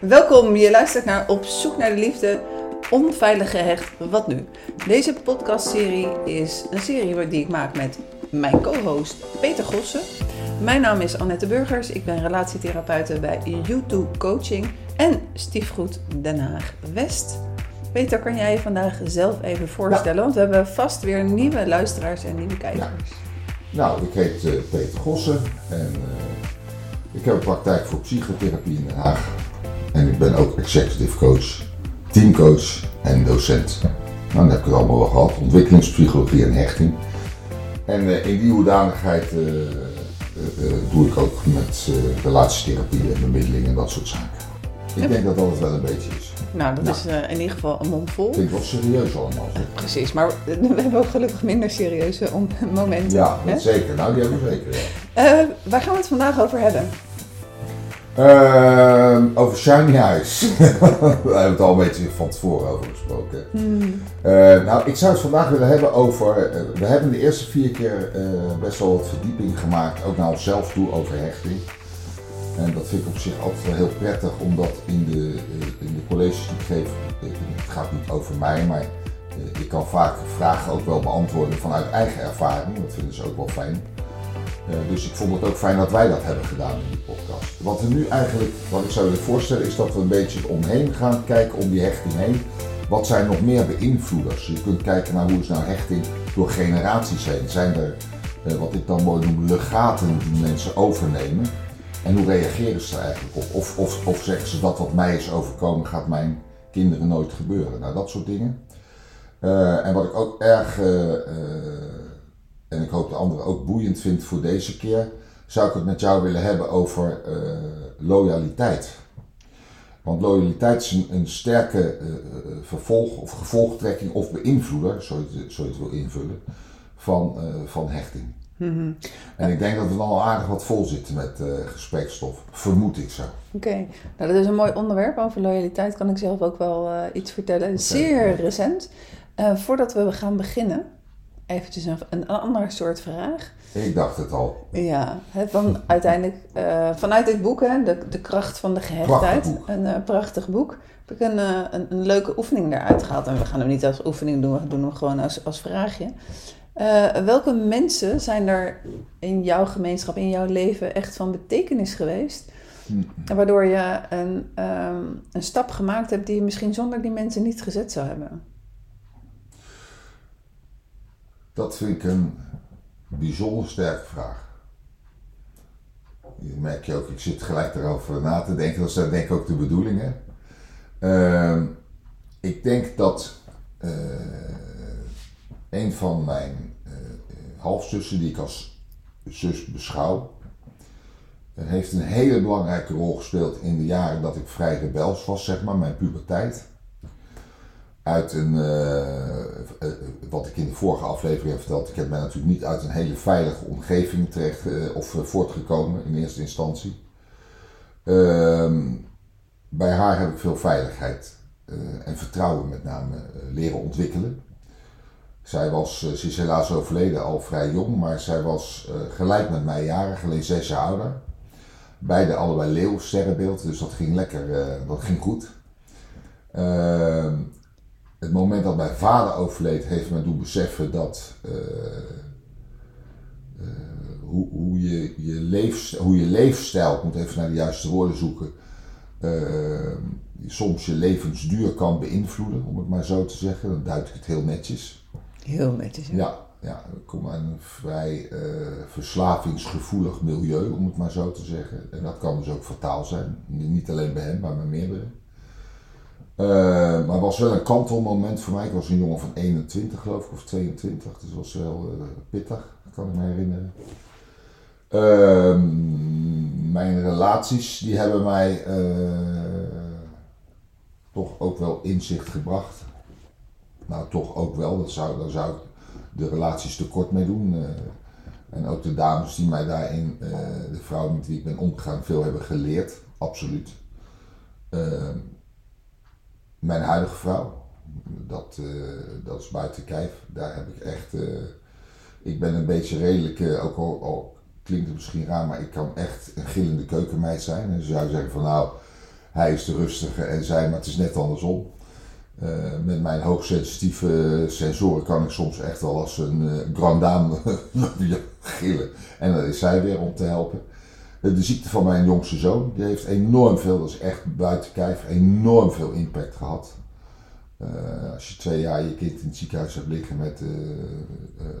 Welkom, je luistert naar Op zoek naar de liefde, onveilig gehecht, wat nu? Deze podcastserie is een serie die ik maak met mijn co-host Peter Gossen. Mijn naam is Annette Burgers, ik ben relatietherapeute bij YouTube Coaching en Stiefgoed Den Haag West. Peter, kan jij je vandaag zelf even voorstellen? Want we hebben vast weer nieuwe luisteraars en nieuwe kijkers. Nou, ik heet uh, Peter Gossen en uh, ik heb een praktijk voor psychotherapie in Den Haag. Ik ben ook executive coach, teamcoach en docent. Nou, dan heb ik het allemaal wel gehad. Ontwikkelingspsychologie en hechting. En uh, in die hoedanigheid doe ik ook met relatietherapie en bemiddeling en dat soort zaken. Ik denk dat dat het wel een beetje is. Nou, dat is in ieder geval een mond vol. Klinkt wel serieus allemaal. Zeg. Precies, maar we hebben ook gelukkig minder serieuze momenten. Ja, dat zeker. Nou, die hebben we zeker. Ja. Waar gaan we het vandaag over hebben? Uh, over Shiny Eyes. Daar hebben we het al een beetje van tevoren over gesproken. Hmm. nou, ik zou het vandaag willen hebben over. we hebben de eerste vier keer best wel wat verdieping gemaakt, ook naar onszelf toe, over hechting. En dat vind ik op zich altijd wel heel prettig, omdat in de, in de colleges die ik geef, het gaat niet over mij, maar ik kan vaak vragen ook wel beantwoorden vanuit eigen ervaring. Dat vinden ze ook wel fijn. Dus ik vond het ook fijn dat wij dat hebben gedaan in die podcast. Wat we nu eigenlijk, wat ik zou willen voorstellen, is dat we een beetje omheen gaan kijken om die hechting heen. Wat zijn nog meer beïnvloeders? Je kunt kijken naar hoe is nou hechting door generaties heen. Zijn er, wat ik dan mooi noem, legaten die mensen overnemen? En hoe reageren ze er eigenlijk op? Of, of, of zeggen ze dat wat mij is overkomen gaat mijn kinderen nooit gebeuren? Nou, dat soort dingen. Uh, en wat ik ook erg, en ik hoop de anderen ook boeiend vind voor deze keer, zou ik het met jou willen hebben over loyaliteit. Want loyaliteit is een, een sterke vervolg of gevolgtrekking of beïnvloeder, zo je, zo je het wil invullen, van, van hechting. Mhm. En ik denk dat we dan al aardig wat vol zitten met gesprekstof. Vermoed ik zo. Oké, nou dat is een mooi onderwerp. Over loyaliteit kan ik zelf ook wel iets vertellen. Okay. Zeer recent. Voordat we gaan beginnen, eventjes een, een andere soort vraag. Ik dacht het al. Ja, van, uiteindelijk vanuit dit boek, hè, de, de kracht van de gehechtheid. Een prachtig boek. Heb ik een, een, een, leuke oefening eruit gehaald. En we gaan hem niet als oefening doen, we doen hem gewoon als, als vraagje. Uh, welke mensen zijn er in jouw gemeenschap, in jouw leven echt van betekenis geweest? Hmm. Waardoor je een, um, een stap gemaakt hebt die je misschien zonder die mensen niet gezet zou hebben? Dat vind ik een bijzonder sterke vraag. Je merk je ook, ik zit gelijk erover na te denken. Dat is denk ik ook de bedoeling. Hè? Uh, ik denk dat uh, een van mijn uh, halfzussen, die ik als zus beschouw, heeft een hele belangrijke rol gespeeld in de jaren dat ik vrij rebels was, zeg maar, mijn puberteit. Uit een, uh, wat ik in de vorige aflevering heb verteld, ik heb mij natuurlijk niet uit een hele veilige omgeving terecht of voortgekomen in eerste instantie. Ehm, bij haar heb ik veel veiligheid en vertrouwen met name leren ontwikkelen. Zij was, ze is helaas overleden al vrij jong, maar zij was gelijk met mij jarig, alleen zes jaar ouder. Beide allebei leeuw, sterrenbeeld, dus dat ging lekker, dat ging goed. Uh, het moment dat mijn vader overleed heeft me doen beseffen dat hoe, hoe, je, je leef, hoe je leefstijl, ik moet even naar de juiste woorden zoeken, soms je levensduur kan beïnvloeden, om het maar zo te zeggen. Dan duid ik het heel netjes. Heel netjes. Ja, ja, ja ik kom uit een vrij verslavingsgevoelig milieu, om het maar zo te zeggen. En dat kan dus ook fataal zijn. Niet alleen bij hem, maar bij meerdere. Uh, maar het was wel een kantelmoment voor mij. Ik was een jongen van 21 geloof ik, of 22. Dus dat was wel uh, pittig, kan ik me herinneren. Ehm, mijn relaties, die hebben mij toch ook wel inzicht gebracht nou toch ook wel, dat zou, daar zou ik de relaties tekort mee doen. En ook de dames die mij daarin, de vrouwen met wie ik ben omgegaan, veel hebben geleerd, absoluut. Mijn huidige vrouw, dat, dat is buiten kijf, daar heb ik echt, ik ben een beetje redelijk, ook al, klinkt het misschien raar, maar ik kan echt een gillende keukenmeid zijn. En ze zou zeggen van nou, hij is de rustige en zij, maar het is net andersom. Eh, met mijn hoogsensitieve sensoren kan ik soms echt wel als een uh, grand dame gillen. En dat is zij weer om te helpen. Uh, de ziekte van mijn jongste zoon, die heeft enorm veel, dat is echt buiten kijf, enorm veel impact gehad. als je twee jaar je kind in het ziekenhuis hebt liggen met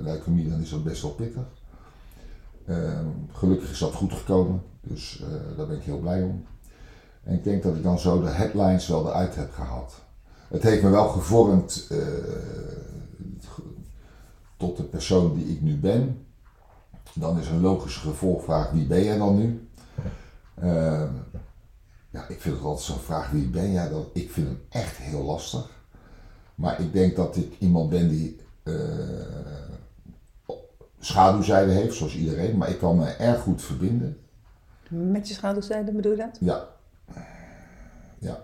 leukemie, dan is dat best wel pittig. gelukkig is dat goed gekomen, dus daar ben ik heel blij om. En ik denk dat ik dan zo de headlines wel eruit heb gehaald. Het heeft me wel gevormd uh, tot de persoon die ik nu ben. Dan is een logische gevolgvraag: wie ben jij dan nu? Uh, ja, ik vind het altijd zo'n vraag: wie ben jij dan? Ik vind hem echt heel lastig. Maar ik denk dat ik iemand ben die uh, schaduwzijde heeft, zoals iedereen. Maar ik kan me erg goed verbinden. Met je schaduwzijde bedoel je dat? Ja, ja.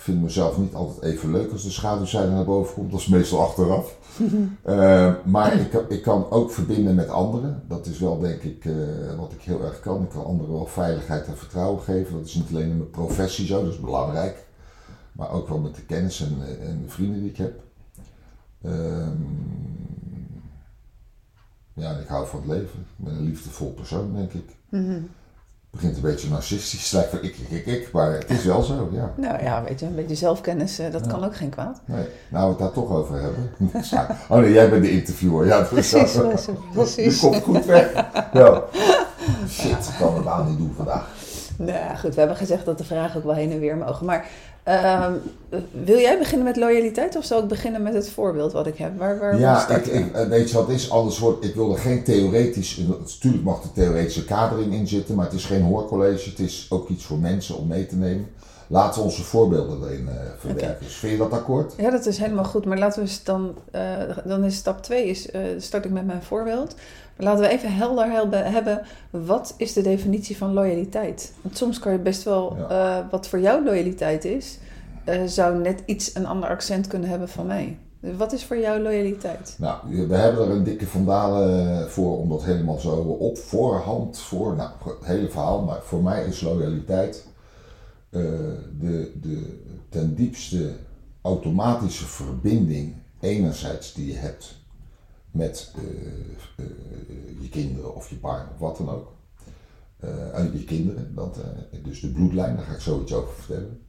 Ik vind mezelf niet altijd even leuk als de schaduwzijde naar boven komt. Dat is meestal achteraf. uh, maar ik, ik kan ook verbinden met anderen. Dat is wel denk ik uh, wat ik heel erg kan. Ik kan anderen wel veiligheid en vertrouwen geven. Dat is niet alleen in mijn professie zo, dat is belangrijk. Maar ook wel met de kennis en, en de vrienden die ik heb. Uh, ja, en ik hou van het leven. Ik ben een liefdevol persoon, denk ik. Mm -hmm begint een beetje narcistisch, lijkt van ik, ik, ik, ik, maar het is wel zo, ja. Nou ja, weet je, een beetje zelfkennis, eh, dat kan ook geen kwaad. Nee, nou we het daar toch over hebben. oh nee, jij bent de interviewer, ja. Precies, precies. Je komt goed weg. Ja. Shit, ik kan mijn baan niet doen vandaag. Nou goed, we hebben gezegd dat de vragen ook wel heen en weer mogen, maar uh, wil jij beginnen met loyaliteit of zal ik beginnen met het voorbeeld wat ik heb? Waar, waar ja, ik, ik, eh, weet je wat is? Anders wordt, ik wil er geen theoretisch, natuurlijk mag de theoretische kadering in zitten, maar het is geen hoorcollege, het is ook iets voor mensen om mee te nemen. Laten we onze voorbeelden erin uh, verwerken. Okay. Dus vind je dat akkoord? Ja, dat is helemaal goed. Maar laten we dan, uh, dan is stap 2, is, start ik met mijn voorbeeld. Maar laten we even helder hebben, wat is de definitie van loyaliteit? Want soms kan je best wel, ja. wat voor jou loyaliteit is, zou net iets een ander accent kunnen hebben van mij. Wat is voor jou loyaliteit? Nou, we hebben er een dikke vandalen voor om dat helemaal zo op voorhand voor. Nou, het hele verhaal, maar voor mij is loyaliteit uh, de, de ten diepste automatische verbinding enerzijds die je hebt met uh, je kinderen of je partner of wat dan ook. je kinderen, dat, dus de bloedlijn, daar ga ik zoiets over vertellen.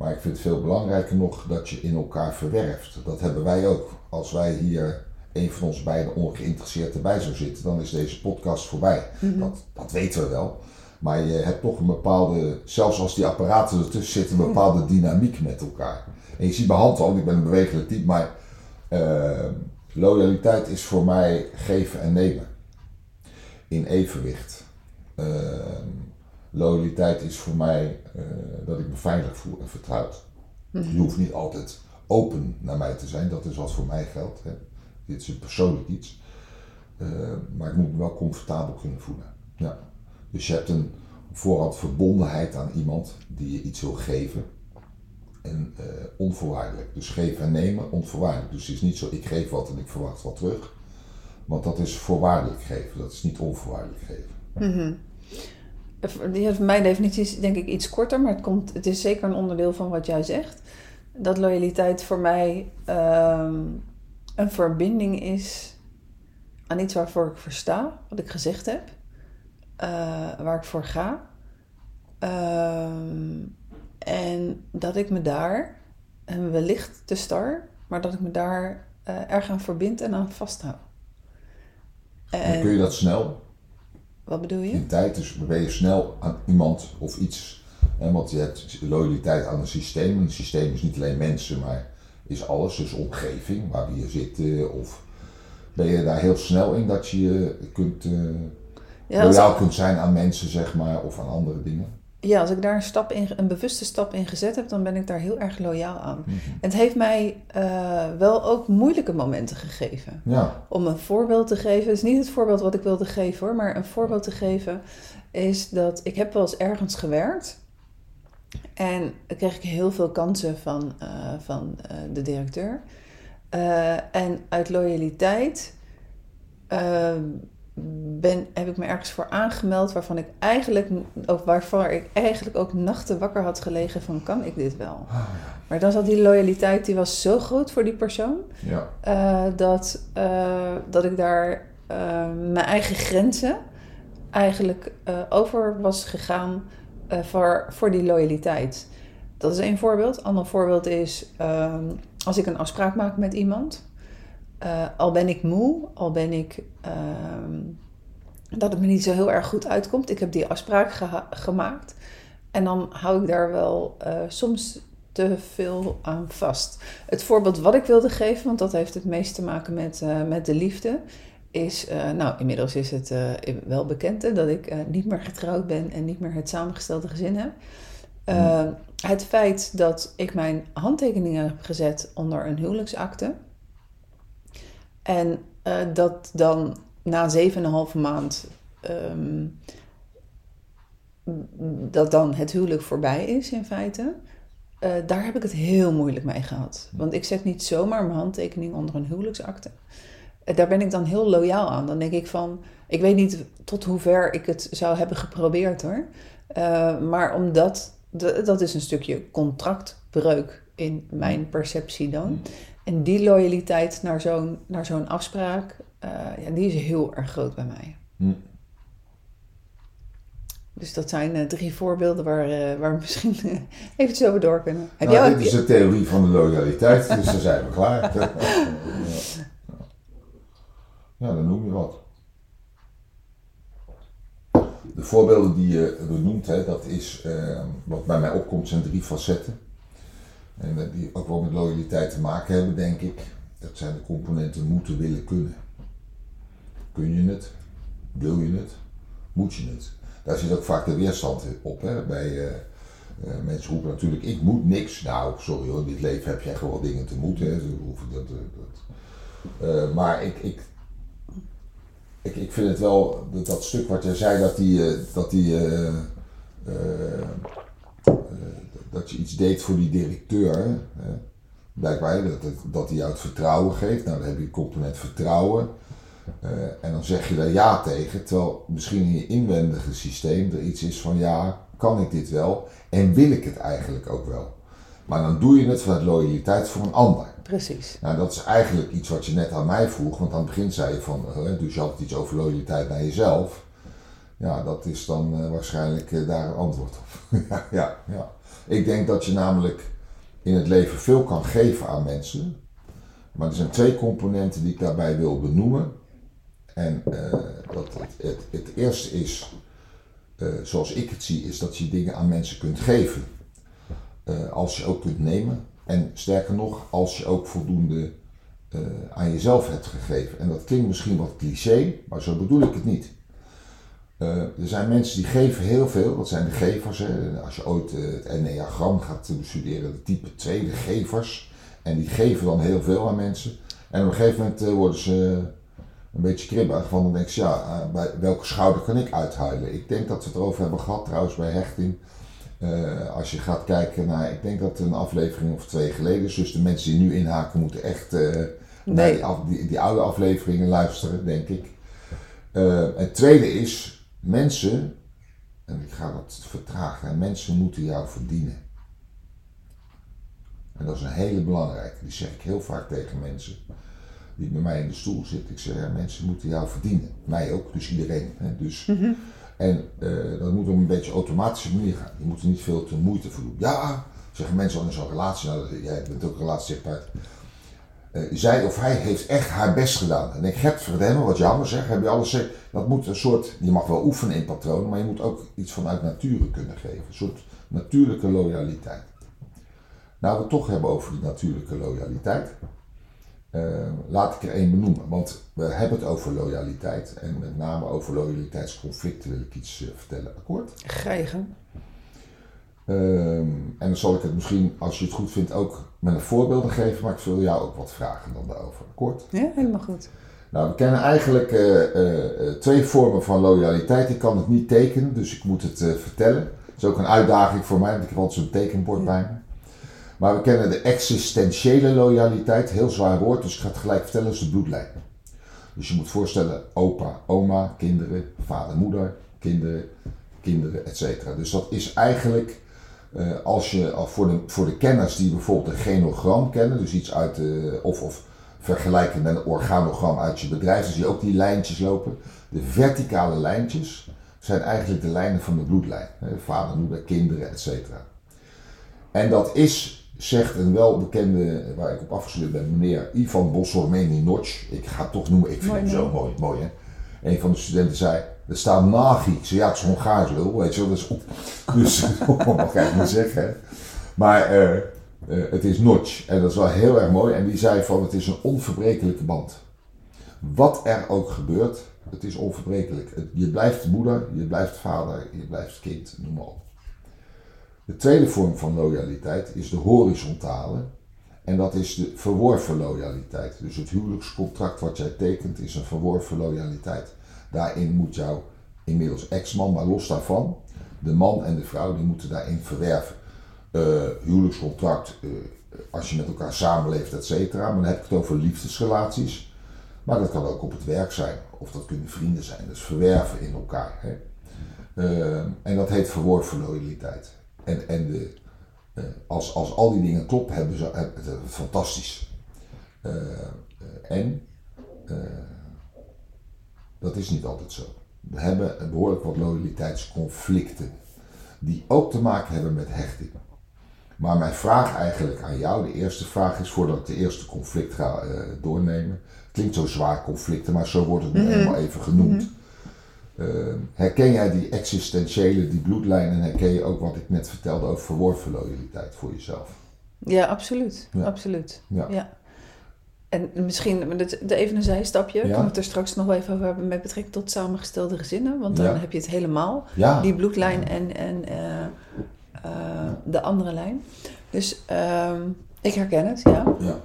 Maar ik vind het veel belangrijker nog dat je in elkaar verwerft. Dat hebben wij ook. Als wij hier een van ons beiden ongeïnteresseerd erbij zou zitten, dan is deze podcast voorbij. Mm -hmm. dat, dat weten we wel. Maar je hebt toch een bepaalde, zelfs als die apparaten ertussen zitten, een bepaalde dynamiek met elkaar. En je ziet mijn hand al, ik ben een bewegelijk type, maar uh, loyaliteit is voor mij geven en nemen. In evenwicht. Uh, loyaliteit is voor mij uh, dat ik me veilig voel en vertrouwd. Mm-hmm. Je hoeft niet altijd open naar mij te zijn, dat is wat voor mij geldt. Hè. Dit is een persoonlijk iets. Maar ik moet me wel comfortabel kunnen voelen. Ja. Dus je hebt een voorhand verbondenheid aan iemand die je iets wil geven. En uh, onvoorwaardelijk. Dus geven en nemen, onvoorwaardelijk. Dus het is niet zo, ik geef wat en ik verwacht wat terug. Want dat is voorwaardelijk geven, dat is niet onvoorwaardelijk geven. Die mijn definitie is denk ik iets korter, maar het, komt, het is zeker een onderdeel van wat jij zegt. Dat loyaliteit voor mij um, een verbinding is aan iets waarvoor ik versta, wat ik gezegd heb, uh, waar ik voor ga. Uh, en dat ik me daar, en wellicht te star, maar dat ik me daar uh, erg aan verbind en aan vasthoud. En, kun je dat snel? Wat bedoel je? In tijd, dus ben je snel aan iemand of iets. Hè, want je hebt loyaliteit aan een systeem. Een systeem is niet alleen mensen, maar is alles. Dus omgeving, waar we hier zitten. Of ben je daar heel snel in dat je kunt, uh, ja, loyaal kunt zijn aan mensen, zeg maar, of aan andere dingen? ja, als ik daar een, stap in, een bewuste stap in gezet heb, dan ben ik daar heel erg loyaal aan. Mm Het heeft mij uh, wel ook moeilijke momenten gegeven. Ja. Om een voorbeeld te geven, het is niet het voorbeeld wat ik wilde geven hoor, maar een voorbeeld te geven is dat ik heb wel eens ergens gewerkt. En kreeg ik heel veel kansen van, uh, van uh, de directeur. en uit loyaliteit ben, heb ik me ergens voor aangemeld waarvan ik eigenlijk ook, waarvan ik eigenlijk ook nachten wakker had gelegen van kan ik dit wel? Ah, Maar dan zat die loyaliteit, die was zo groot voor die persoon, ja. eh, dat, eh, dat ik daar eh, mijn eigen grenzen eigenlijk over was gegaan voor, voor die loyaliteit. Dat is één voorbeeld. Ander voorbeeld is ehm, als ik een afspraak maak met iemand. Eh, al ben ik moe, al ben ik ehm, dat het me niet zo heel erg goed uitkomt. Ik heb die afspraak gemaakt. En dan hou ik daar wel eh, soms te veel aan vast. Het voorbeeld wat ik wilde geven, want dat heeft het meest te maken met, eh, met de liefde, is, nou inmiddels is het wel bekend hè, dat ik niet meer getrouwd ben en niet meer het samengestelde gezin heb. Eh, Het feit dat ik mijn handtekeningen heb gezet onder een huwelijksakte en eh, dat dan na 7,5 maand ehm, dat dan het huwelijk voorbij is in feite. eh, daar heb ik het heel moeilijk mee gehad. Want ik zet niet zomaar mijn handtekening onder een huwelijksakte. Eh, daar ben ik dan heel loyaal aan. Dan denk ik van, ik weet niet tot hoever ik het zou hebben geprobeerd hoor. Eh, maar omdat, dat is een stukje contractbreuk in mijn perceptie dan. En die loyaliteit naar zo'n, naar zo'n afspraak, eh, ja, die is heel erg groot bij mij. Hm. Dus dat zijn eh, drie voorbeelden waar, eh, waar we misschien eh, eventjes over door kunnen. Heb Nou, jij dit is de theorie van de loyaliteit, dus daar zijn we klaar. Ja, ja dan noem je wat. De voorbeelden die je benoemt, hè, dat is, wat bij mij opkomt, zijn drie facetten. En die ook wel met loyaliteit te maken hebben, denk ik. Dat zijn de componenten moeten, willen, kunnen. Kun je het? Wil je het? Moet je het? Daar zit ook vaak de weerstand op. Hè? Bij, eh, eh, mensen roepen natuurlijk, ik moet niks. Nou, sorry hoor, in dit leven heb jij gewoon dingen te moeten. Hè? Dat, eh, dat. Eh, maar ik, ik, ik, ik vind het wel, dat, dat stuk wat jij zei, dat die, dat die dat je iets deed voor die directeur. Hè? Blijkbaar dat, het- dat hij jou het vertrouwen geeft. Nou, dan heb je een component vertrouwen. Eh, en dan zeg je daar ja tegen, terwijl misschien in je inwendige systeem er iets is van ja, kan ik dit wel en wil ik het eigenlijk ook wel. Maar dan doe je het vanuit loyaliteit voor een ander. Precies. Nou, dat is eigenlijk iets wat je net aan mij vroeg, want aan het begin zei je van, eh, dus je had iets over loyaliteit naar jezelf. Ja, dat is dan eh, waarschijnlijk daar een antwoord op. ja, ja, ja. Ik denk dat je namelijk in het leven veel kan geven aan mensen. Maar er zijn twee componenten die ik daarbij wil benoemen. En eh, dat het, het, het eerste is, eh, zoals ik het zie, is dat je dingen aan mensen kunt geven. Eh, als je ook kunt nemen. En sterker nog, als je ook voldoende aan jezelf hebt gegeven. En dat klinkt misschien wat cliché, maar zo bedoel ik het niet. Eh, er zijn mensen die geven heel veel, dat zijn de gevers. Hè. Als je ooit eh, het Enneagram gaat bestuderen, de type 2, de gevers. En die geven dan heel veel aan mensen. En op een gegeven moment eh, worden ze een beetje kribbig, want dan denk je, ja, bij welke schouder kan ik uithuilen? Ik denk dat we het erover hebben gehad trouwens bij hechting. Als je gaat kijken naar, ik denk dat een aflevering of twee geleden is, dus de mensen die nu inhaken moeten echt eh, naar Nee. die, af- die, die oude afleveringen luisteren, denk ik. Het tweede is, mensen, en ik ga dat vertragen, mensen moeten jou verdienen. En dat is een hele belangrijke, die zeg ik heel vaak tegen mensen die bij mij in de stoel zitten. Ik zeg, ja, mensen moeten jou verdienen. Mij ook, dus iedereen. Hè, dus, En eh, dat moet op een beetje automatische manier gaan. Je moet er niet veel te moeite voor doen. Ja, zeggen mensen al in zo'n relatie, nou, jij bent ook een relatietherapeut. Eh zij of hij heeft echt haar best gedaan. En ik heb hem, wat jammer zeg, heb je alles zeg, dat moet een soort, je mag wel oefenen in patronen, maar je moet ook iets vanuit nature kunnen geven. Een soort natuurlijke loyaliteit. Nou, we het toch hebben over die natuurlijke loyaliteit. eh, laat ik er één benoemen, want we hebben het over loyaliteit en met name over loyaliteitsconflicten wil ik iets eh, vertellen. Akkoord? Gang. Ehm, en dan zal ik het misschien, als je het goed vindt, ook met een voorbeelden geven, maar ik wil jou ook wat vragen dan daarover. Akkoord? Ja, helemaal goed. Nou, we kennen eigenlijk eh, eh, eh, twee vormen van loyaliteit. Ik kan het niet tekenen, dus ik moet het vertellen. Dat is ook een uitdaging voor mij, want ik heb altijd zo'n tekenbord bij me. Maar we kennen de existentiële loyaliteit, heel zwaar woord, dus ik ga het gelijk vertellen, dat is de bloedlijn. Dus je moet voorstellen, opa, oma, kinderen, vader, moeder, kinderen, kinderen, etc. Dus dat is eigenlijk, uh, als je voor de, voor de kenners die bijvoorbeeld een genogram kennen, dus iets uit de, of, of vergelijken met een organogram uit je bedrijf, dan zie je ook die lijntjes lopen. De verticale lijntjes zijn eigenlijk de lijnen van de bloedlijn. Vader, moeder, kinderen, etc. En dat is, zegt een welbekende, waar ik op afgestudeerd ben, meneer Ivan Bossormeni Notch. Ik ga het toch noemen, ik vind hem zo mooi, mooi hè. Een van de studenten zei, er staat Nagi. Ik zei, ja, het is Hongaars weet je wel. Dus, dus wat ga ik niet zeggen. Maar uh, uh, het is Notch. En dat is wel heel erg mooi. En die zei van, het is een onverbrekelijke band. Wat er ook gebeurt, het is onverbrekelijk. Je blijft moeder, je blijft vader, je blijft kind, noem maar op. De tweede vorm van loyaliteit is de horizontale. En dat is de verworven loyaliteit. Dus het huwelijkscontract wat jij tekent is een verworven loyaliteit. Daarin moet jouw inmiddels ex-man, maar los daarvan, de man en de vrouw, die moeten daarin verwerven. Uh, huwelijkscontract, uh, als je met elkaar samenleeft, et cetera. Maar dan heb ik het over liefdesrelaties. Maar dat kan ook op het werk zijn, of dat kunnen vrienden zijn. Dus verwerven in elkaar. Hè. Uh, en dat heet verworven loyaliteit. En, en de, als, als al die dingen kloppen, hebben ze fantastisch. En dat is niet altijd zo. We hebben behoorlijk wat loyaliteitsconflicten, die ook te maken hebben met hechting. Maar mijn vraag eigenlijk aan jou, de eerste vraag is, voordat ik de eerste conflict ga uh, doornemen. Klinkt zo zwaar conflicten, maar zo wordt het nu mm eenmaal even genoemd. Mm uh, herken jij die existentiële, die bloedlijn en herken je ook wat ik net vertelde over verworven loyaliteit voor jezelf? Ja, absoluut. Ja. absoluut. Ja. ja. En misschien even een zijstapje. Ja. Kan ik het er straks nog wel even over hebben met betrekking tot samengestelde gezinnen. Want dan heb je het helemaal. Die bloedlijn en, en uh, uh, de andere lijn. Dus uh, ik herken het, ja. Ja,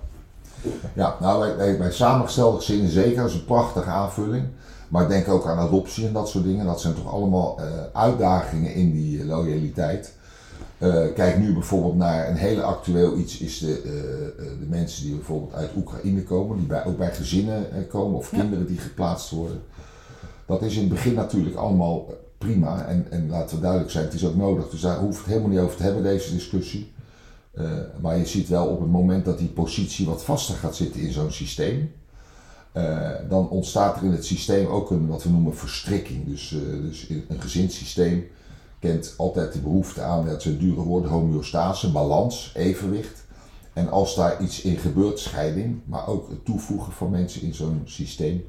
ja nou bij, bij, samengestelde gezinnen zeker. Dat is een prachtige aanvulling. Maar ik denk ook aan adoptie en dat soort dingen. Dat zijn toch allemaal uh, uitdagingen in die loyaliteit. Uh, kijk nu bijvoorbeeld naar een hele actueel iets, is de, uh, de mensen die bijvoorbeeld uit Oekraïne komen, die bij, ook bij gezinnen komen of kinderen die geplaatst worden. Dat is in het begin natuurlijk allemaal prima en, en laten we duidelijk zijn, het is ook nodig. Dus daar hoeft het helemaal niet over te hebben, deze discussie. Maar je ziet wel op het moment dat die positie wat vaster gaat zitten in zo'n systeem, dan ontstaat er in het systeem ook een wat we noemen verstrikking. Dus, dus in een gezinssysteem kent altijd de behoefte aan, dat zijn dure woorden, homeostase, balans, evenwicht. En als daar iets in gebeurt, scheiding, maar ook het toevoegen van mensen in zo'n systeem,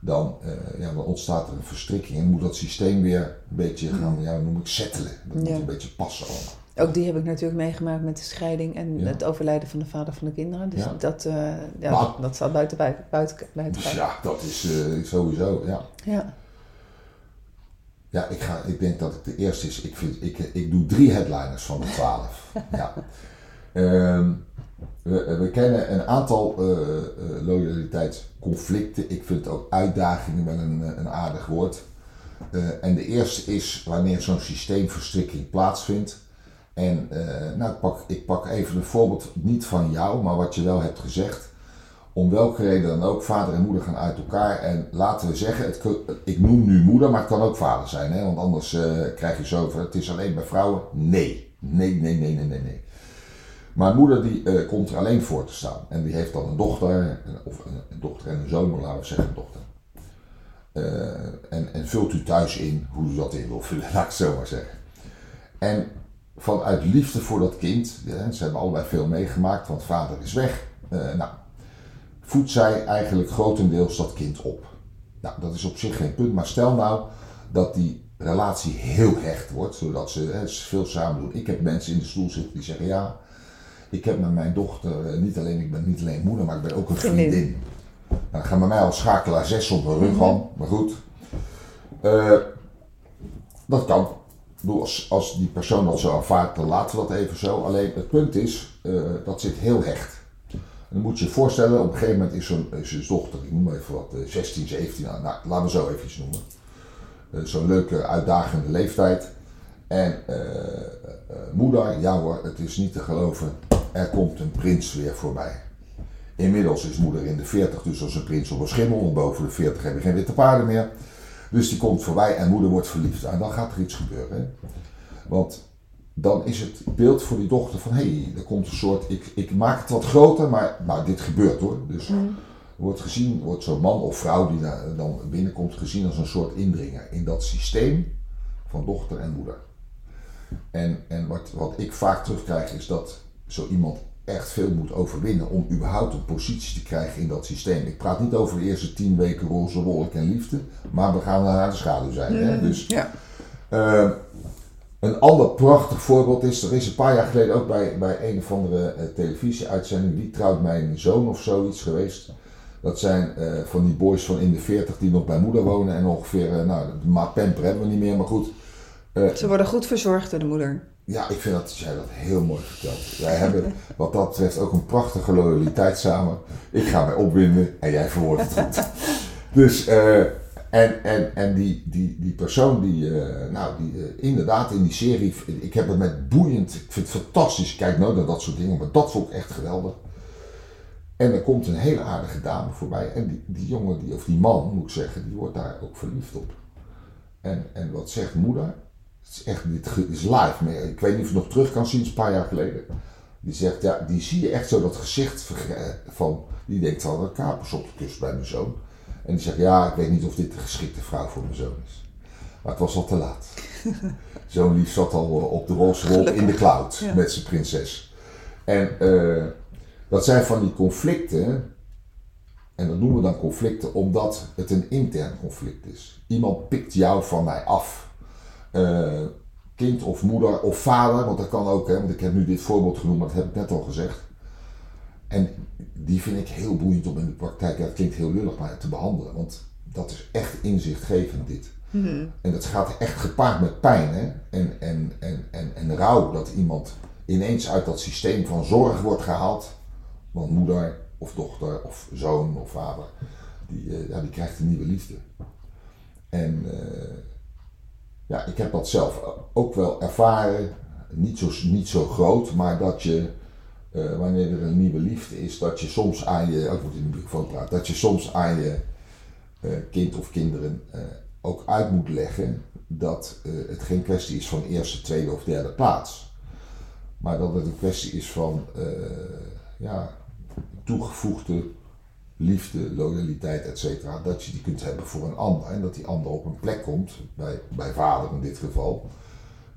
dan, uh, ja, dan ontstaat er een verstrikking en moet dat systeem weer een beetje gaan, ja, noem ik, settelen. Dat moet een beetje passen allemaal. Ook die heb ik natuurlijk meegemaakt met de scheiding en ja. het overlijden van de vader van de kinderen. Dus ja. dat, uh, ja, maar, dat staat buiten, buiten, buiten, buiten. Dus ja, dat is uh, sowieso, ja. ja. Ja, ik, ga, ik denk dat het de eerste is. Ik, vind, ik, ik doe drie headliners van de twaalf. ja. Um, we, we, kennen een aantal uh, uh, loyaliteitsconflicten. Ik vind ook uitdagingen wel een, een aardig woord. Uh, en de eerste is wanneer zo'n systeemverstrikking plaatsvindt. En nou, ik, pak, ik pak even een voorbeeld, niet van jou, maar wat je wel hebt gezegd om welke reden dan ook, vader en moeder gaan uit elkaar. En laten we zeggen, het, ik noem nu moeder, maar het kan ook vader zijn. Hè? Want anders uh, krijg je zo het is alleen bij vrouwen. Nee, nee, nee, nee, nee, nee. nee. Maar moeder die uh, komt er alleen voor te staan. En die heeft dan een dochter, of een, dochter en een zoon, maar laten we zeggen een dochter. Uh, en, en vult u thuis in hoe u dat in wil vullen, laat ik het zo maar zeggen. En vanuit liefde voor dat kind, ze hebben allebei veel meegemaakt, want vader is weg. nou, voedt zij eigenlijk grotendeels dat kind op. Nou, dat is op zich geen punt, maar stel nou dat die relatie heel hecht wordt, zodat ze hè, veel samen doen. Ik heb mensen in de stoel zitten die zeggen, ja, ik heb met mijn dochter, eh, niet alleen, ik ben niet alleen moeder, maar ik ben ook een vriendin. Nou, dan gaan bij mij al schakelaar 6 op mijn rug aan, maar goed. Uh, dat kan. Als, als die persoon dat zo aanvaardt, dan laten we dat even zo. Alleen het punt is, uh, dat zit heel hecht dan moet je je voorstellen, op een gegeven moment is zo'n is dochter, ik noem maar even wat, 16, eh, 17, nou, nou laten we zo even noemen. Uh, zo'n leuke, uitdagende leeftijd. En uh, moeder, ja hoor, het is niet te geloven, er komt een prins weer voorbij. Inmiddels is moeder in de 40, dus als een prins op een schimmel. Want boven de 40 heb je geen witte paarden meer. Dus die komt voorbij en moeder wordt verliefd. En dan gaat er iets gebeuren. Want dan is het beeld voor die dochter van hé, hey, er komt een soort. Ik, ik maak het wat groter, maar nou, dit gebeurt hoor. Dus Mm. wordt gezien, wordt zo'n man of vrouw die daar dan binnenkomt gezien als een soort indringer in dat systeem van dochter en moeder. En, en wat, wat ik vaak terugkrijg is dat zo iemand echt veel moet overwinnen om überhaupt een positie te krijgen in dat systeem. Ik praat niet over de eerste tien weken roze wolk en liefde, maar we gaan naar de schaduw zijn. Hè? Dus Ja. eh, een ander prachtig voorbeeld is, er is een paar jaar geleden ook bij, bij een of andere eh, televisieuitzending, die trouwt mijn zoon of zoiets geweest. Dat zijn eh, van die boys van in de 40 die nog bij moeder wonen en ongeveer, eh, nou, de maat Pamper hebben we niet meer, maar goed. Ze worden goed verzorgd door de moeder. ja, ik vind dat jij dat heel mooi vertelt. Wij hebben wat dat betreft ook een prachtige loyaliteit samen. Ik ga mij opwinden en jij verwoordt het goed. Dus, eh, en, en, en die, die, die persoon die, eh, nou, die eh, inderdaad in die serie, ik heb het met boeiend, ik vind het fantastisch, kijk nooit naar dat soort dingen, maar dat vond ik echt geweldig. En er komt een hele aardige dame voorbij en die, die jongen, die, of die man moet ik zeggen, die wordt daar ook verliefd op. En, en wat zegt moeder? Het is echt, dit is live. Ik weet niet of je nog terug kan zien, een paar jaar geleden. Die zegt, ja, die zie je echt zo dat gezicht verge- van, die denkt van, een kapers op de kust bij mijn zoon. En die zegt, ja, ik weet niet of dit de geschikte vrouw voor mijn zoon is. Maar het was al te laat. Zo'n lief zat al eh, op de roze in de cloud Ja. met zijn prinses. En eh, dat zijn van die conflicten, en dat noemen we dan conflicten omdat het een intern conflict is. Iemand pikt jou van mij af. Eh, kind of moeder of vader, want dat kan ook, hè, want ik heb nu dit voorbeeld genoemd, maar dat heb ik net al gezegd. En die vind ik heel boeiend om in de praktijk, ja, het klinkt heel lullig, maar te behandelen, want dat is echt inzichtgevend dit. En dat gaat echt gepaard met pijn hè? En, en, en, en, en rouw dat iemand ineens uit dat systeem van zorg wordt gehaald. Want moeder of dochter of zoon of vader, die, eh, ja, die krijgt een nieuwe liefde. En eh, ja, ik heb dat zelf ook wel ervaren, niet zo, niet zo groot, maar dat je, eh, wanneer er een nieuwe liefde is, dat je soms aan je, ook ik moet in de microfoon praten, dat je soms aan je eh, kind of kinderen eh, ook uit moet leggen dat het geen kwestie is van eerste, tweede of derde plaats. Maar dat het een kwestie is van ja, toegevoegde liefde, loyaliteit, et cetera. Dat je die kunt hebben voor een ander. En dat die ander op een plek komt, bij, bij vader in dit geval.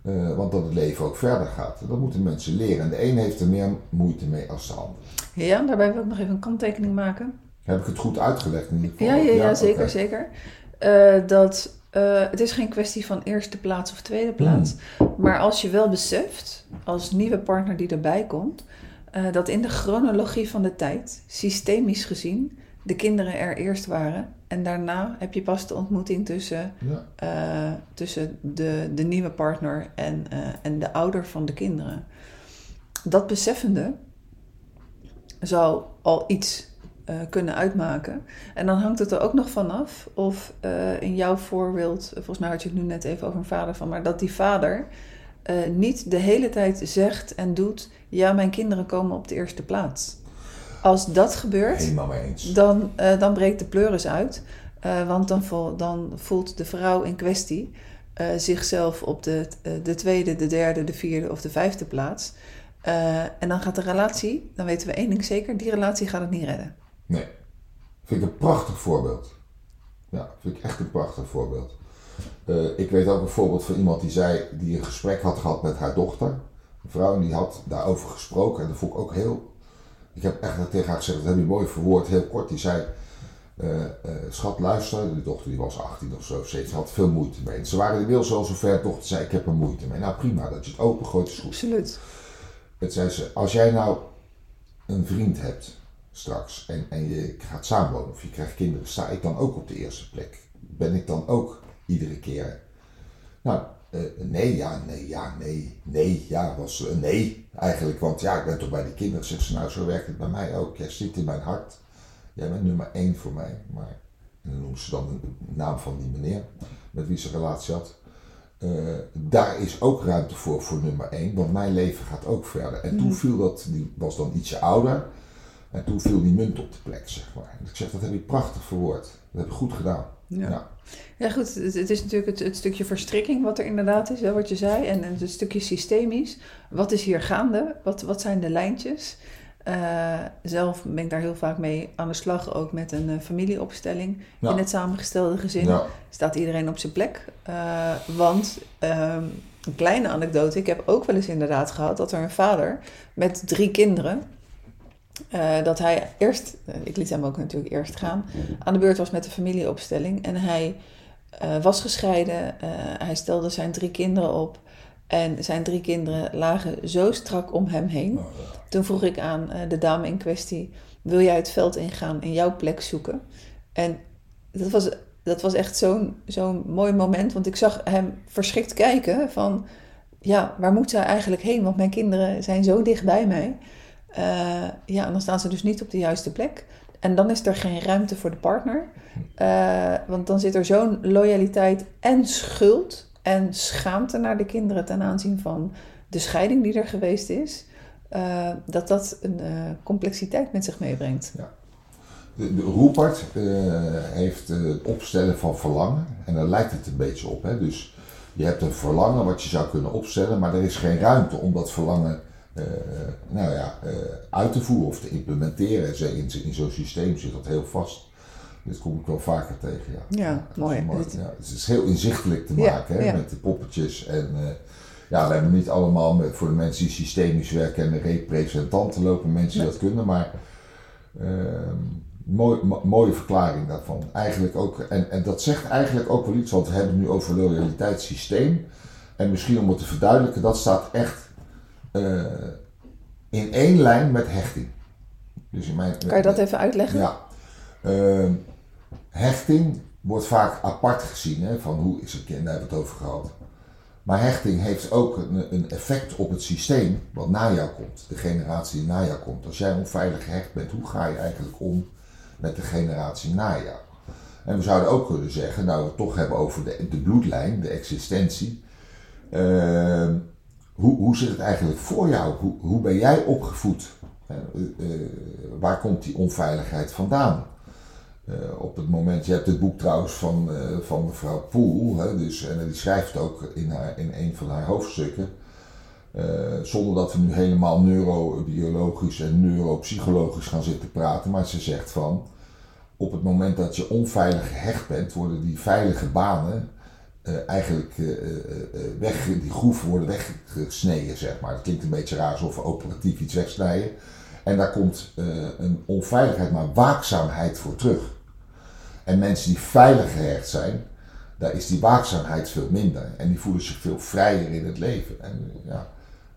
Eh, want dat het leven ook verder gaat. Dat moeten mensen leren. En de een heeft er meer moeite mee als de ander. Ja, daarbij wil ik nog even een kanttekening maken. Heb ik het goed uitgelegd in geval? Ja, ja, ja, zeker, zeker. Eh, dat, eh, het is geen kwestie van eerste plaats of tweede plaats. Maar als je wel beseft, als nieuwe partner die erbij komt, dat in de chronologie van de tijd, systemisch gezien, de kinderen er eerst waren. En daarna heb je pas de ontmoeting tussen, Ja. eh, tussen de, de nieuwe partner en, eh, en de ouder van de kinderen. Dat beseffende zou al iets eh, kunnen uitmaken. En dan hangt het er ook nog vanaf of in jouw voorbeeld, volgens mij had je het nu net even over een vader van, maar dat die vader niet de hele tijd zegt en doet: ja, mijn kinderen komen op de eerste plaats. Als dat gebeurt, dan, eh, dan breekt de pleuris uit. Eh, want dan, dan voelt de vrouw in kwestie eh, zichzelf op de, de tweede, de derde, de vierde of de vijfde plaats. En dan gaat de relatie, dan weten we één ding zeker, die relatie gaat het niet redden. Nee. Vind ik een prachtig voorbeeld. Ja, vind ik echt een prachtig voorbeeld. Ik weet ook een voorbeeld van iemand die zei, die een gesprek had gehad met haar dochter. Een vrouw en die had daarover gesproken. En dat vond ik ook heel. Ik heb echt tegen haar gezegd, dat heb je mooi verwoord, heel kort. Die zei, eh, eh, schat luister, de dochter die was 18 of zo, 17, had veel moeite mee. En ze waren inmiddels al zover, de dochter zei, ik heb er moeite mee. Nou prima, dat je het opengooit is goed. Absoluut. Het zei ze, als jij nou een vriend hebt straks en, en je gaat samenwonen of je krijgt kinderen, sta ik dan ook op de eerste plek? Ben ik dan ook iedere keer? Nou, eh, nee, ja, nee, ja, nee, nee, ja, was eh, nee eigenlijk, want ja, ik ben toch bij die kinderen. Zegt ze, nou, zo werkt het bij mij ook. Jij zit in mijn hart. Jij bent nummer één voor mij. Maar, en dan noemt ze dan de naam van die meneer met wie ze relatie had. Eh, daar is ook ruimte voor, voor nummer één, want mijn leven gaat ook verder. En toen viel dat, die was dan ietsje ouder. En toen viel die munt op de plek, zeg maar. En ik zeg, dat heb je prachtig verwoord. Dat heb je goed gedaan. Ja. Ja. Ja, goed. Het, het is natuurlijk het, het stukje verstrikking wat er inderdaad is, hè, wat je zei. En, het stukje systemisch. Wat is hier gaande? Wat, wat zijn de lijntjes? Eh, zelf ben ik daar heel vaak mee aan de slag, ook met een eh, familieopstelling. Ja. In het samengestelde gezin Ja. staat iedereen op zijn plek. Eh, want, ehm, een kleine anekdote, ik heb ook wel eens inderdaad gehad dat er een vader met drie kinderen, eh, dat hij eerst, eh, ik liet hem ook natuurlijk eerst gaan, aan de beurt was met de familieopstelling. En hij eh, was gescheiden, hij stelde zijn drie kinderen op. En zijn drie kinderen lagen zo strak om hem heen. Ja. Toen vroeg ik aan de dame in kwestie: Wil jij het veld ingaan en jouw plek zoeken? En dat was, dat was echt zo'n zo'n mooi moment, want ik zag hem verschrikt kijken: van ja, waar moet zij eigenlijk heen? Want mijn kinderen zijn zo dicht bij mij. Eh, ja, dan staan ze dus niet op de juiste plek. En dan is er geen ruimte voor de partner. Eh, want dan zit er zo'n loyaliteit en schuld en schaamte naar de kinderen ten aanzien van de scheiding die er geweest is. eh, dat dat een complexiteit met zich meebrengt. De, de heeft het opstellen van verlangen. En daar lijkt het een beetje op. Hè? Dus je hebt een verlangen wat je zou kunnen opstellen, maar er is geen ruimte om dat verlangen nou ja, eh, uit te voeren of te implementeren. In, in zo'n systeem zit dat heel vast. Dit kom ik wel vaker tegen. Ja, Ja, mooi. Dit- Ja, het is heel inzichtelijk te Ja, maken hè? ja. met de poppetjes. En eh, ja, we hebben niet allemaal met, voor de mensen die systemisch werken en de representanten lopen mensen die dat kunnen, maar Ehm, mooi, mo- mooie verklaring daarvan. Eigenlijk ook, en, en dat zegt eigenlijk ook wel iets, want we hebben het nu over loyaliteitssysteem. En misschien om het te verduidelijken, dat staat echt eh, in één lijn met hechting. Dus in mijn, Kan je dat even uitleggen? ja. Ehm, hechting wordt vaak apart gezien, hè, van hoe is het kind, daar hebben we het over gehad. Maar hechting heeft ook een, een effect op het systeem wat na jou komt, de generatie die na jou komt. Als jij onveilig gehecht bent, hoe ga je eigenlijk om met de generatie na jou? En we zouden ook kunnen zeggen, nou we het toch hebben over de, de bloedlijn, de existentie. Ehm, hoe, hoe zit het eigenlijk voor jou? Hoe, hoe ben jij opgevoed? Eh, eh, waar komt die onveiligheid vandaan? Eh, op het moment, je hebt het boek trouwens van, van mevrouw Poel, hè, dus, en die schrijft ook in, haar, in een van haar hoofdstukken, zonder dat we nu helemaal neurobiologisch en neuropsychologisch gaan zitten praten, maar ze zegt van, op het moment dat je onveilig gehecht bent, worden die veilige banen eh, eigenlijk eh, eh, weg, die groeven worden weggesneden, zeg maar. Dat klinkt een beetje raar alsof we operatief iets wegsnijden. En daar komt een onveiligheid, maar waakzaamheid voor terug. En mensen die veilig gehecht zijn, daar is die waakzaamheid veel minder. En die voelen zich veel vrijer in het leven. En ja,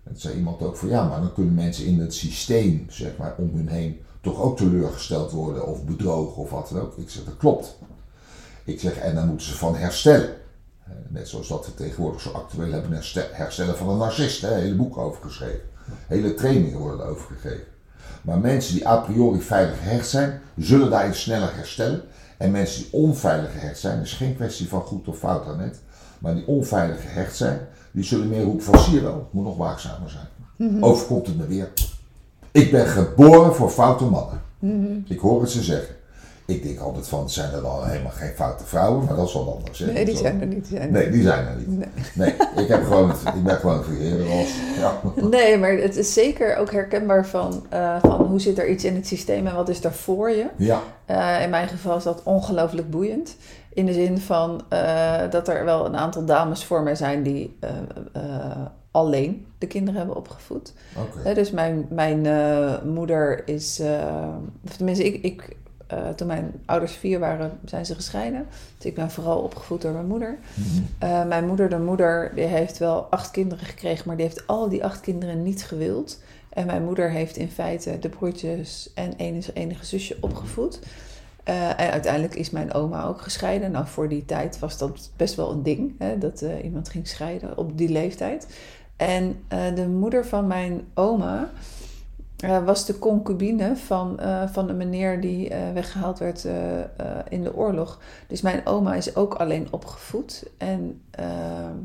en zei iemand ook van ja, maar dan kunnen mensen in het systeem, zeg maar, om hun heen toch ook teleurgesteld worden of bedrogen of wat dan ook. Ik zeg, dat klopt. Ik zeg, en dan moeten ze van herstellen. Eh, Net zoals dat we tegenwoordig zo actueel hebben, herste- herstellen van een narcist. Hè, hele boeken over geschreven. Hele trainingen worden erover gegeven. Maar mensen die a priori veilig gehecht zijn, zullen daarin sneller herstellen. En mensen die onveilig gehecht zijn, is geen kwestie van goed of fout daarnet. Maar die onveilig gehecht zijn, die zullen meer roepen van ik moet nog waakzamer zijn. Overkomt het me weer. Ik ben geboren voor foute mannen. Ik hoor het ze zeggen. Ik denk altijd van, zijn er dan helemaal geen foute vrouwen? Maar dat is wel anders. hè? Nee, die zijn er niet. Zijn Nee, die zijn er niet. Nee. Nee, ik, heb gewoon, ik ben gewoon verheerder als. Ja. Nee, maar het is zeker ook herkenbaar van, eh, van hoe zit er iets in het systeem en wat is er voor je. ja, Eh, in mijn geval is dat ongelooflijk boeiend. In de zin van eh, dat er wel een aantal dames voor mij zijn die alleen de kinderen hebben opgevoed. oké. Hè, dus mijn, mijn moeder is, of tenminste, ik, ik, eh, toen mijn ouders vier waren, zijn ze gescheiden. Dus ik ben vooral opgevoed door mijn moeder. Mhm. Eh, mijn moeder, de moeder, die heeft wel acht kinderen gekregen, maar die heeft al die acht kinderen niet gewild. En mijn moeder heeft in feite de broertjes en enige, enige zusje opgevoed. Eh, en uiteindelijk is mijn oma ook gescheiden. Nou, voor die tijd was dat best wel een ding, hè, dat iemand ging scheiden op die leeftijd. En de moeder van mijn oma eh, was de concubine van, eh, van een meneer die eh, weggehaald werd in de oorlog. Dus mijn oma is ook alleen opgevoed. En ehm,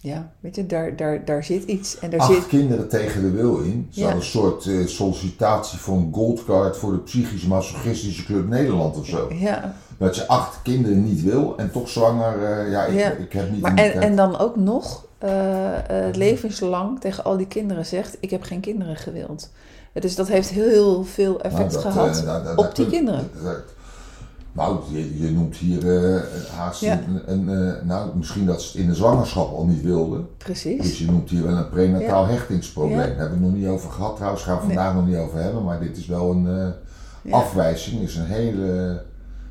Ja, weet je, daar, daar, daar zit iets. En daar Acht zit, kinderen tegen de wil in. Ja. een soort sollicitatie voor een goldcard voor de psychisch masochistische club Nederland of zo. ja, Dat je acht kinderen niet wil en toch zwanger. ja, ik, Ja. ik heb niet. maar de en dan ook nog eh, eh, levenslang tegen al die kinderen zegt: Ik heb geen kinderen gewild. Dus dat heeft heel veel effect Nou, dat, gehad eh, op die kinderen. nou, je, je noemt hier eh, haast Ja. een, een, nou, misschien dat ze het in de zwangerschap al niet wilden. Precies. Dus je noemt hier wel een prenataal hechtingsprobleem. Ja. Daar hebben we het nog niet over gehad trouwens, gaan we Nee. vandaag nog niet over hebben. Maar dit is wel een afwijzing, is een hele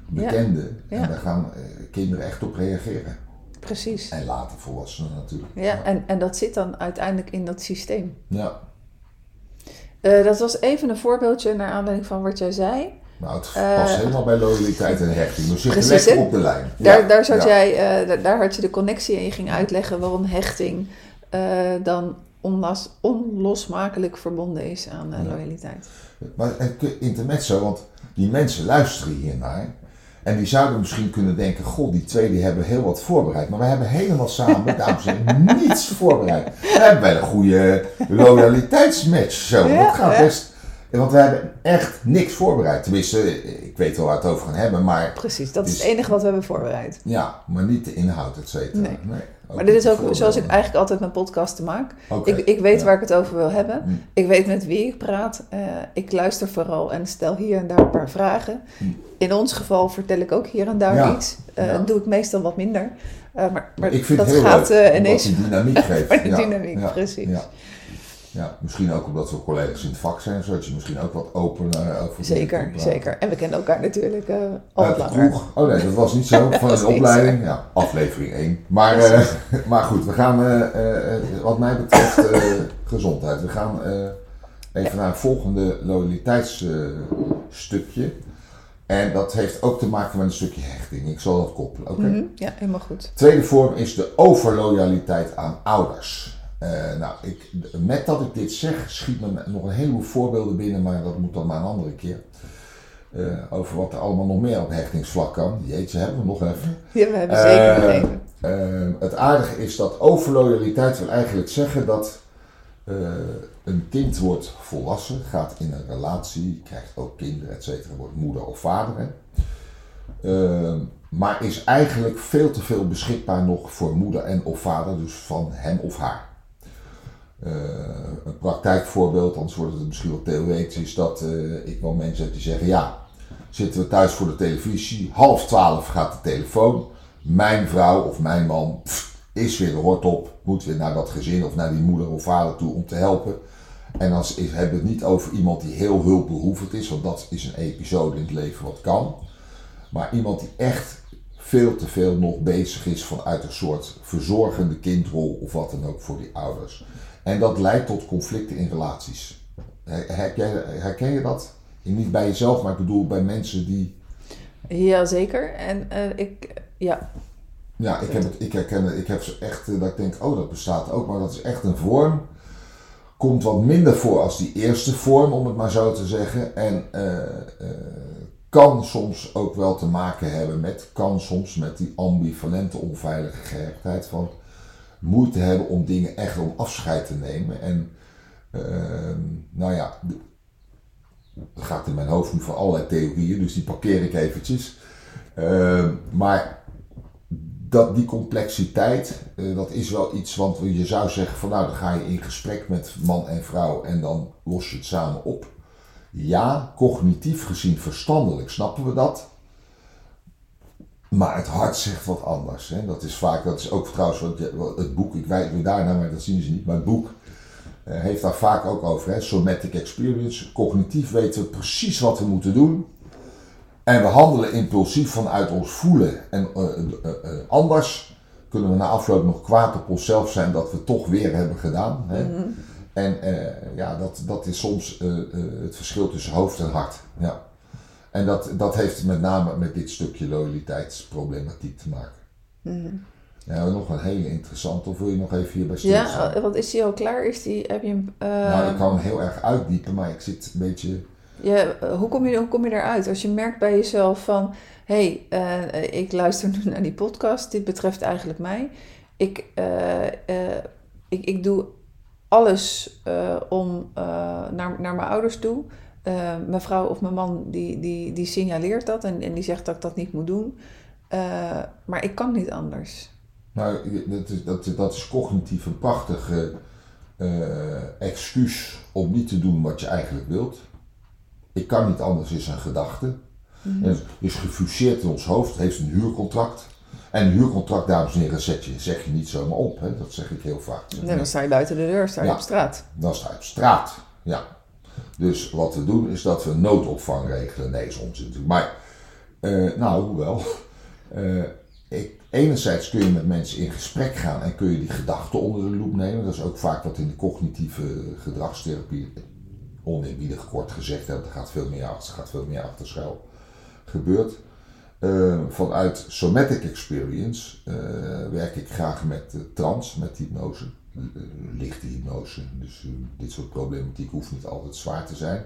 bekende. En daar gaan kinderen echt op reageren. Precies. En later volwassenen natuurlijk. Ja, en, en dat zit dan uiteindelijk in dat systeem. Ja. Eh, dat was even een voorbeeldje naar aanleiding van wat jij zei. Nou, het Eh, past helemaal bij loyaliteit en hechting. Lekker hè? op de lijn. Daar, Ja, daar, zat ja. jij, eh, daar, had je de connectie en je ging uitleggen waarom hechting dan onlas, onlosmakelijk verbonden is aan loyaliteit. Maar het intermezzo, want die mensen luisteren hiernaar. En die zouden misschien kunnen denken, goh, die twee die hebben heel wat voorbereid. Maar wij hebben helemaal samen, dames en heren, niets voorbereid. We hebben wel een goede loyaliteitsmatch. Zo. Ja, dat gaat ja. best. Want we hebben echt niks voorbereid. Tenminste, ik weet wel waar we het over gaan hebben, maar Precies, dat is het enige wat we hebben voorbereid. ja, maar niet de inhoud, et cetera. Nee. ook Maar dit is ook zoals ik eigenlijk altijd mijn podcasten maak. Ik, ik weet ja. waar ik het over wil hebben. Hm. Ik weet met wie ik praat. Eh, ik luister vooral en stel hier en daar een paar vragen. Hm. In ons geval vertel ik ook hier en daar Ja, iets. Ja. doe ik meestal wat minder. Eh, maar, maar ik vind dat het heel gaat leuk, eh, ineens die dynamiek geeft. de Ja, dynamiek, precies. Ja. ja, misschien ook omdat we collega's in het vak zijn, zodat je misschien ook wat opener over Zeker, zeker. En we kennen elkaar natuurlijk al Uit de langer. kroeg. Oh nee, dat was niet zo. Van niet opleiding. Ja, aflevering 1. Maar, maar goed, we gaan wat mij betreft gezondheid. We gaan even naar het volgende loyaliteitsstukje. En dat heeft ook te maken met een stukje hechting. Ik zal dat koppelen. Oké. Mhm, Ja, helemaal goed. Tweede vorm is de overloyaliteit aan ouders. Eh, nou, ik, met dat ik dit zeg, schiet me nog een heleboel voorbeelden binnen, maar dat moet dan maar een andere keer. Eh, over wat er allemaal nog meer op hechtingsvlak kan. Jeetje, hebben we nog even. Ja, we hebben zeker Eh, nog even. Het aardige is dat overloyaliteit wil eigenlijk zeggen dat eh, een kind wordt volwassen, gaat in een relatie, krijgt ook kinderen, et cetera, wordt moeder of vader. Hè. Eh, maar is eigenlijk veel te veel beschikbaar nog voor moeder en of vader, dus van hem of haar. Eh, een praktijkvoorbeeld, anders wordt het misschien wel theoretisch, is dat eh, ik wel mensen heb die zeggen: ja, zitten we thuis voor de televisie, half twaalf gaat de telefoon, mijn vrouw of mijn man is weer de hort op, moet weer naar dat gezin of naar die moeder of vader toe om te helpen. En dan hebben we het niet over iemand die heel hulpbehoevend is, want dat is een episode in het leven wat kan. Maar iemand die echt veel te veel nog bezig is vanuit een soort verzorgende kindrol of wat dan ook voor die ouders. En dat leidt tot conflicten in relaties. Herken je dat? Niet bij jezelf, maar ik bedoel bij mensen die. Ja, zeker. En eh, ik, ja, Ja, ik, heb het, ik herken. Ik heb ze echt eh, dat ik denk, oh, dat bestaat ook, maar dat is echt een vorm. Komt wat minder voor als die eerste vorm, om het maar zo te zeggen. En eh, eh, kan soms ook wel te maken hebben met, kan soms met die ambivalente onveilige gehechtheid van moeite hebben om dingen echt om afscheid te nemen. En ehm, nou ja, het gaat in mijn hoofd nu van allerlei theorieën, dus die parkeer ik eventjes. Ehm, maar dat, die complexiteit, eh, dat is wel iets, want je zou zeggen van nou, dan ga je in gesprek met man en vrouw en dan los je het samen op. Ja, cognitief gezien verstandelijk snappen we dat. Maar het hart zegt wat anders. Hè? Dat is vaak, dat is ook trouwens wat het boek, ik wijs nu daarna, maar dat zien ze niet. Maar het boek eh, heeft daar vaak ook over. Hè? Somatic experience. Cognitief weten we precies wat we moeten doen. En we handelen impulsief vanuit ons voelen. En eh, eh, eh, anders kunnen we na afloop nog kwaad op onszelf zijn dat we toch weer hebben gedaan. Hè? Mhm. En ja, dat, dat is soms het verschil tussen hoofd en hart. Ja. En dat, dat heeft met name met dit stukje loyaliteitsproblematiek te maken. Mhm. Ja, nog een hele interessante. Of wil je nog even hierbij stilstaan? ja, want is die al klaar? Is die, heb je hem, nou, ik kan hem heel erg uitdiepen, maar ik zit een beetje... ja, eh, hoe, kom je, hoe kom je eruit? Als je merkt bij jezelf van, hé, hey, eh, ik luister nu naar die podcast, dit betreft eigenlijk mij. Ik, eh, ik, ik doe alles om naar, naar mijn ouders toe. mijn vrouw of mijn man die, die, die signaleert dat en, en die zegt dat ik dat niet moet doen. maar ik kan niet anders. Nou, dat is, dat, dat is cognitief een prachtige excuus om niet te doen wat je eigenlijk wilt. Ik kan niet anders is een gedachte. Mm -hmm. is gefuseerd in ons hoofd, heeft een huurcontract. En een huurcontract, dames en heren, zet je, zeg je niet zomaar op. Hè? Dat zeg ik heel vaak. Nee, dan sta je buiten de deur, sta je op straat. Dan sta je op straat, ja. Dus wat we doen is dat we noodopvang regelen. Nee, is onzin natuurlijk. Maar, uh, nou, hoewel. Uh, ik, enerzijds kun je met mensen in gesprek gaan en kun je die gedachten onder de loep nemen. Dat is ook vaak wat in de cognitieve gedragstherapie, oneerbiedig kort gezegd, er gaat veel meer achter, gaat veel meer achter schuil, gebeurt. Uh, vanuit Somatic Experience uh, werk ik graag met uh, trans, met hypnose, lichte hypnose. Dus dit soort problematiek hoeft niet altijd zwaar te zijn.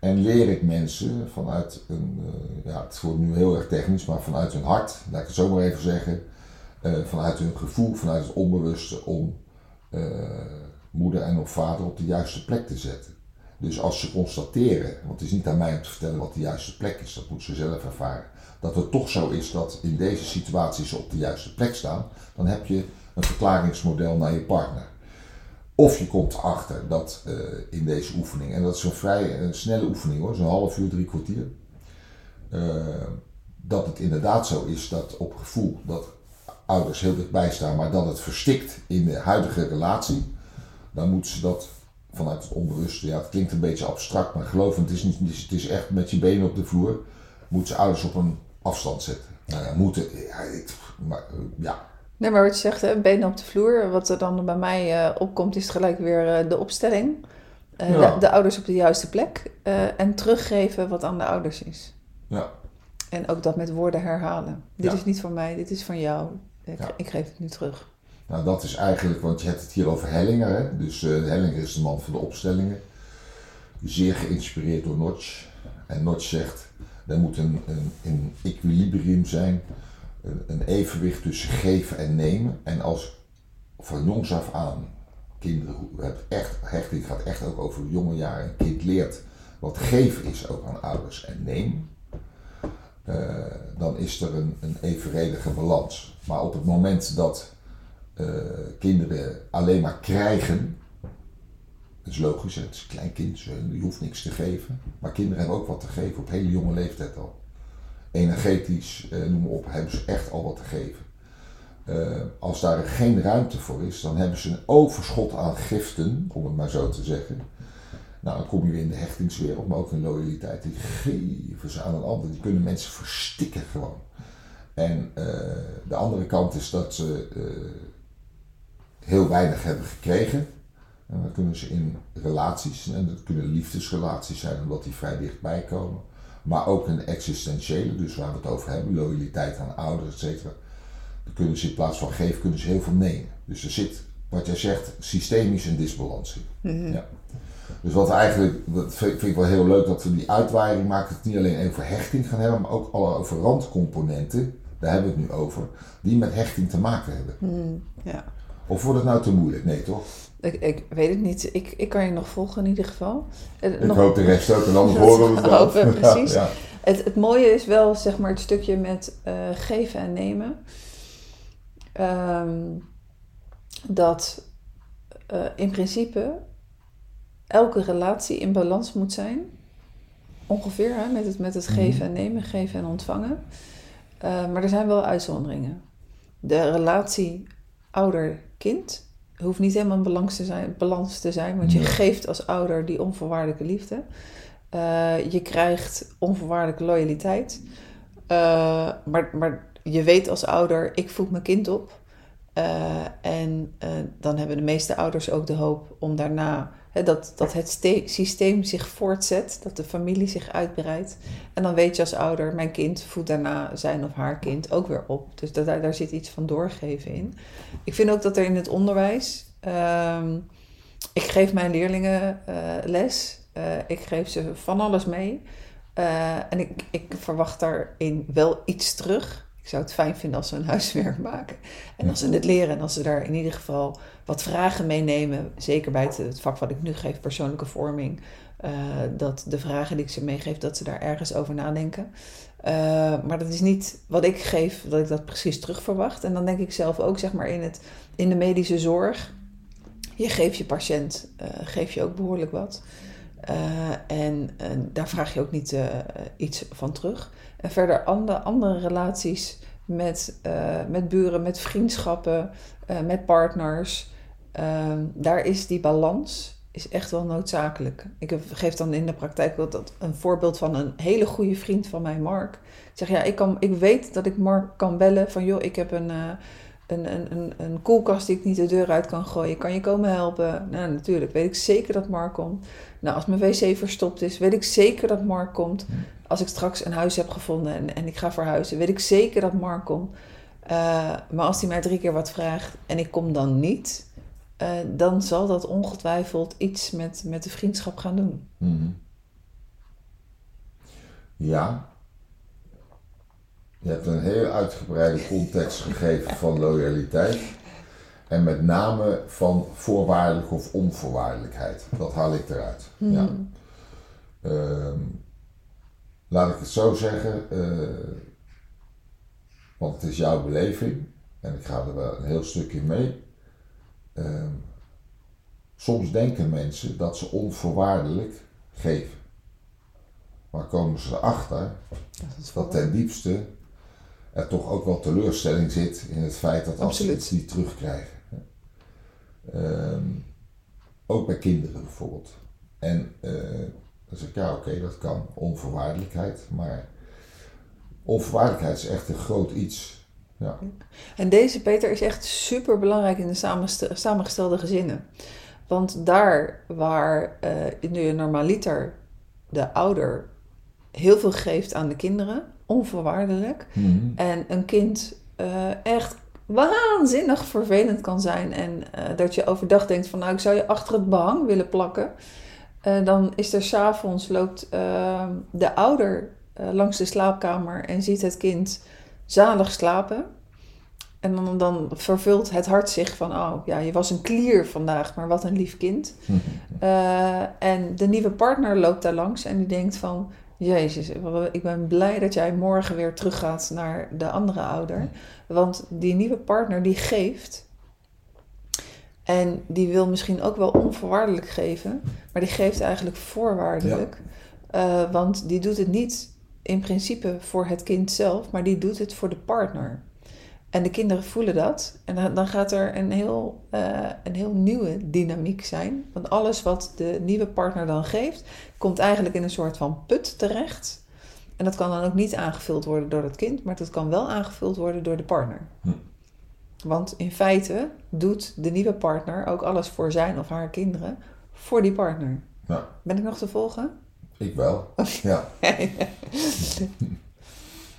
En leer ik mensen vanuit een, ja, het wordt nu heel erg technisch, maar vanuit hun hart, laat ik het zo maar even zeggen, vanuit hun gevoel, vanuit het onbewuste, om moeder en vader op de juiste plek te zetten. Dus als ze constateren, want het is niet aan mij om te vertellen wat de juiste plek is, dat moeten ze zelf ervaren dat het toch zo is dat in deze situaties ze op de juiste plek staan, dan heb je een verklaringsmodel naar je partner. Of je komt erachter dat uh, in deze oefening, en dat is een vrij een snelle oefening hoor, zo'n half uur, drie kwartier, uh, dat het inderdaad zo is dat op gevoel dat ouders heel dichtbij staan, maar dat het verstikt in de huidige relatie, dan moeten ze dat vanuit het onbewuste, ja het klinkt een beetje abstract, maar geloof me, het is, niet, het is echt met je benen op de vloer, moeten ze ouders op een afstand zetten. Nou ja, moeten, ja, maar, ja. Nee, maar wat je zegt, hè, benen op de vloer. Wat er dan bij mij uh, opkomt, is gelijk weer uh, de opstelling. Ja. de, de, ouders op de juiste plek. en teruggeven wat aan de ouders is. Ja. En ook dat met woorden herhalen. Dit is niet van mij, dit is van jou. Ik, ik, geef het nu terug. Nou, dat is eigenlijk, want je hebt het hier over Hellinger. Hè? Dus Hellinger is de man van de opstellingen. Zeer geïnspireerd door Notch. En Notch zegt, er moet een, een, equilibrium zijn, een, een, evenwicht tussen geven en nemen. En als van jongs af aan kinderen, het echt, hechting gaat echt ook over jonge jaren, een kind leert wat geven is ook aan ouders en nemen. Uh, dan is er een, een evenredige balans. Maar op het moment dat uh, kinderen alleen maar krijgen, dat is logisch, het is een klein kind, je hoeft niks te geven. Maar kinderen hebben ook wat te geven op hele jonge leeftijd al. Energetisch, eh, noem maar op, hebben ze echt al wat te geven. Uh, als daar geen ruimte voor is, dan hebben ze een overschot aan giften, om het maar zo te zeggen. Nou, dan kom je weer in de hechtingswereld, maar ook in loyaliteit. Die geven ze aan een ander, die kunnen mensen verstikken gewoon. En de andere kant is dat ze heel weinig hebben gekregen. En dan kunnen ze in relaties, en dat kunnen liefdesrelaties zijn omdat die vrij dichtbij komen, maar ook een existentiële, dus waar we het over hebben, loyaliteit aan ouders, et cetera. Dan kunnen ze in plaats van geven, kunnen ze heel veel nemen. Dus er zit, wat jij zegt, systemisch een disbalans in. Mm -hmm. ja. Dus wat eigenlijk, dat vind ik wel heel leuk dat we die uitwaaiing maken, het niet alleen over hechting gaan hebben, maar ook alle over randcomponenten, daar hebben we het nu over, die met hechting te maken hebben. Mm, ja. Of wordt het nou te moeilijk? Nee, toch? Ik, ik weet het niet. Ik, ik kan je nog volgen in ieder geval. Ik nog, hoop de rest ook en anders horen we het wel. Hopen, precies. Ja, ja. Het, het mooie is wel zeg maar het stukje met uh, geven en nemen. Um, dat uh, in principe elke relatie in balans moet zijn. Ongeveer hè, met, het, met het geven en nemen, geven en ontvangen. Uh, maar er zijn wel uitzonderingen. De relatie ouder-kind hoeft niet helemaal een balans te zijn, balans te zijn want je nee. geeft als ouder die onvoorwaardelijke liefde. Uh, je krijgt onvoorwaardelijke loyaliteit. Uh, maar, maar je weet als ouder, ik voed mijn kind op. Uh, en dan hebben de meeste ouders ook de hoop om daarna dat, dat het systeem zich voortzet, dat de familie zich uitbreidt. En dan weet je als ouder, mijn kind voedt daarna zijn of haar kind ook weer op. Dus dat, daar, daar zit iets van doorgeven in. Ik vind ook dat er in het onderwijs. Uh, ik geef mijn leerlingen uh, les. Uh, ik geef ze van alles mee. Uh, en ik, ik verwacht daarin wel iets terug. Ik zou het fijn vinden als ze een huiswerk maken. En als ze het leren en als ze daar in ieder geval wat vragen meenemen. Zeker bij het, het vak wat ik nu geef, persoonlijke vorming. eh, dat de vragen die ik ze meegeef, dat ze daar ergens over nadenken. Eh, maar dat is niet wat ik geef, dat ik dat precies terug verwacht. En dan denk ik zelf ook, zeg maar, in, het, in de medische zorg. Je geeft je patiënt, eh, geef je ook behoorlijk wat. En, daar vraag je ook niet iets van terug. En verder andere, andere relaties met, eh, met buren, met vriendschappen, eh, met partners. Ehm, daar is die balans is echt wel noodzakelijk. Ik geef dan in de praktijk dat een voorbeeld van een hele goede vriend van mij, Mark. Ik zeg ja, ik, kan, ik weet dat ik Mark kan bellen van joh, ik heb een, eh, een, een, een koelkast die ik niet de deur uit kan gooien. Kan je komen helpen? Nou, natuurlijk. Weet ik zeker dat Mark komt. Nou, als mijn wc verstopt is, weet ik zeker dat Mark komt. Als ik straks een huis heb gevonden en, en ik ga verhuizen, weet ik zeker dat Mark komt. Eh, maar als hij mij drie keer wat vraagt en ik kom dan niet, eh, dan zal dat ongetwijfeld iets met, met de vriendschap gaan doen. Mhm. Ja. Je hebt een heel uitgebreide context gegeven van loyaliteit. En met name van voorwaardelijk of onvoorwaardelijkheid. Dat haal ik eruit. Ja. Ehm, laat ik het zo zeggen, eh, want het is jouw beleving en ik ga er wel een heel stuk in mee. Ehm, soms denken mensen dat ze onvoorwaardelijk geven. Maar komen ze erachter Dat dat ten diepste er toch ook wel teleurstelling zit in het feit dat als ze Absoluut. iets niet terugkrijgen. Ehm, ook bij kinderen bijvoorbeeld. En eh, dan zeg ik, ja oké, dat kan, onvoorwaardelijkheid, maar onvoorwaardelijkheid is echt een groot iets. Ja. En deze Peter is echt super belangrijk in de samengestelde gezinnen. Want daar waar eh nu normaliter de ouder heel veel geeft aan de kinderen, onvoorwaardelijk, Mhm. en een kind eh, echt waanzinnig vervelend kan zijn en eh, dat je overdag denkt van nou ik zou je achter het behang willen plakken, eh, dan is er s'avonds loopt eh, de ouder eh, langs de slaapkamer en ziet het kind zalig slapen. En dan, dan vervult het hart zich van, oh ja, je was een klier vandaag, maar wat een lief kind. En de nieuwe partner loopt daar langs en die denkt van, Jezus, ik ben blij dat jij morgen weer teruggaat naar de andere ouder. Want die nieuwe partner die geeft. En die wil misschien ook wel onvoorwaardelijk geven, maar die geeft eigenlijk voorwaardelijk. Eh, want die doet het niet in principe voor het kind zelf, maar die doet het voor de partner. En de kinderen voelen dat. En dan- gaat er een heel, eh, een heel nieuwe dynamiek zijn. Want alles wat de nieuwe partner dan geeft, komt eigenlijk in een soort van put terecht. En dat kan dan ook niet aangevuld worden door het kind, maar dat kan wel aangevuld worden door de partner. Hm. Want in feite doet de nieuwe partner ook alles voor zijn of haar kinderen voor die partner. Ja. Ben ik nog te volgen? Ik wel. Ja.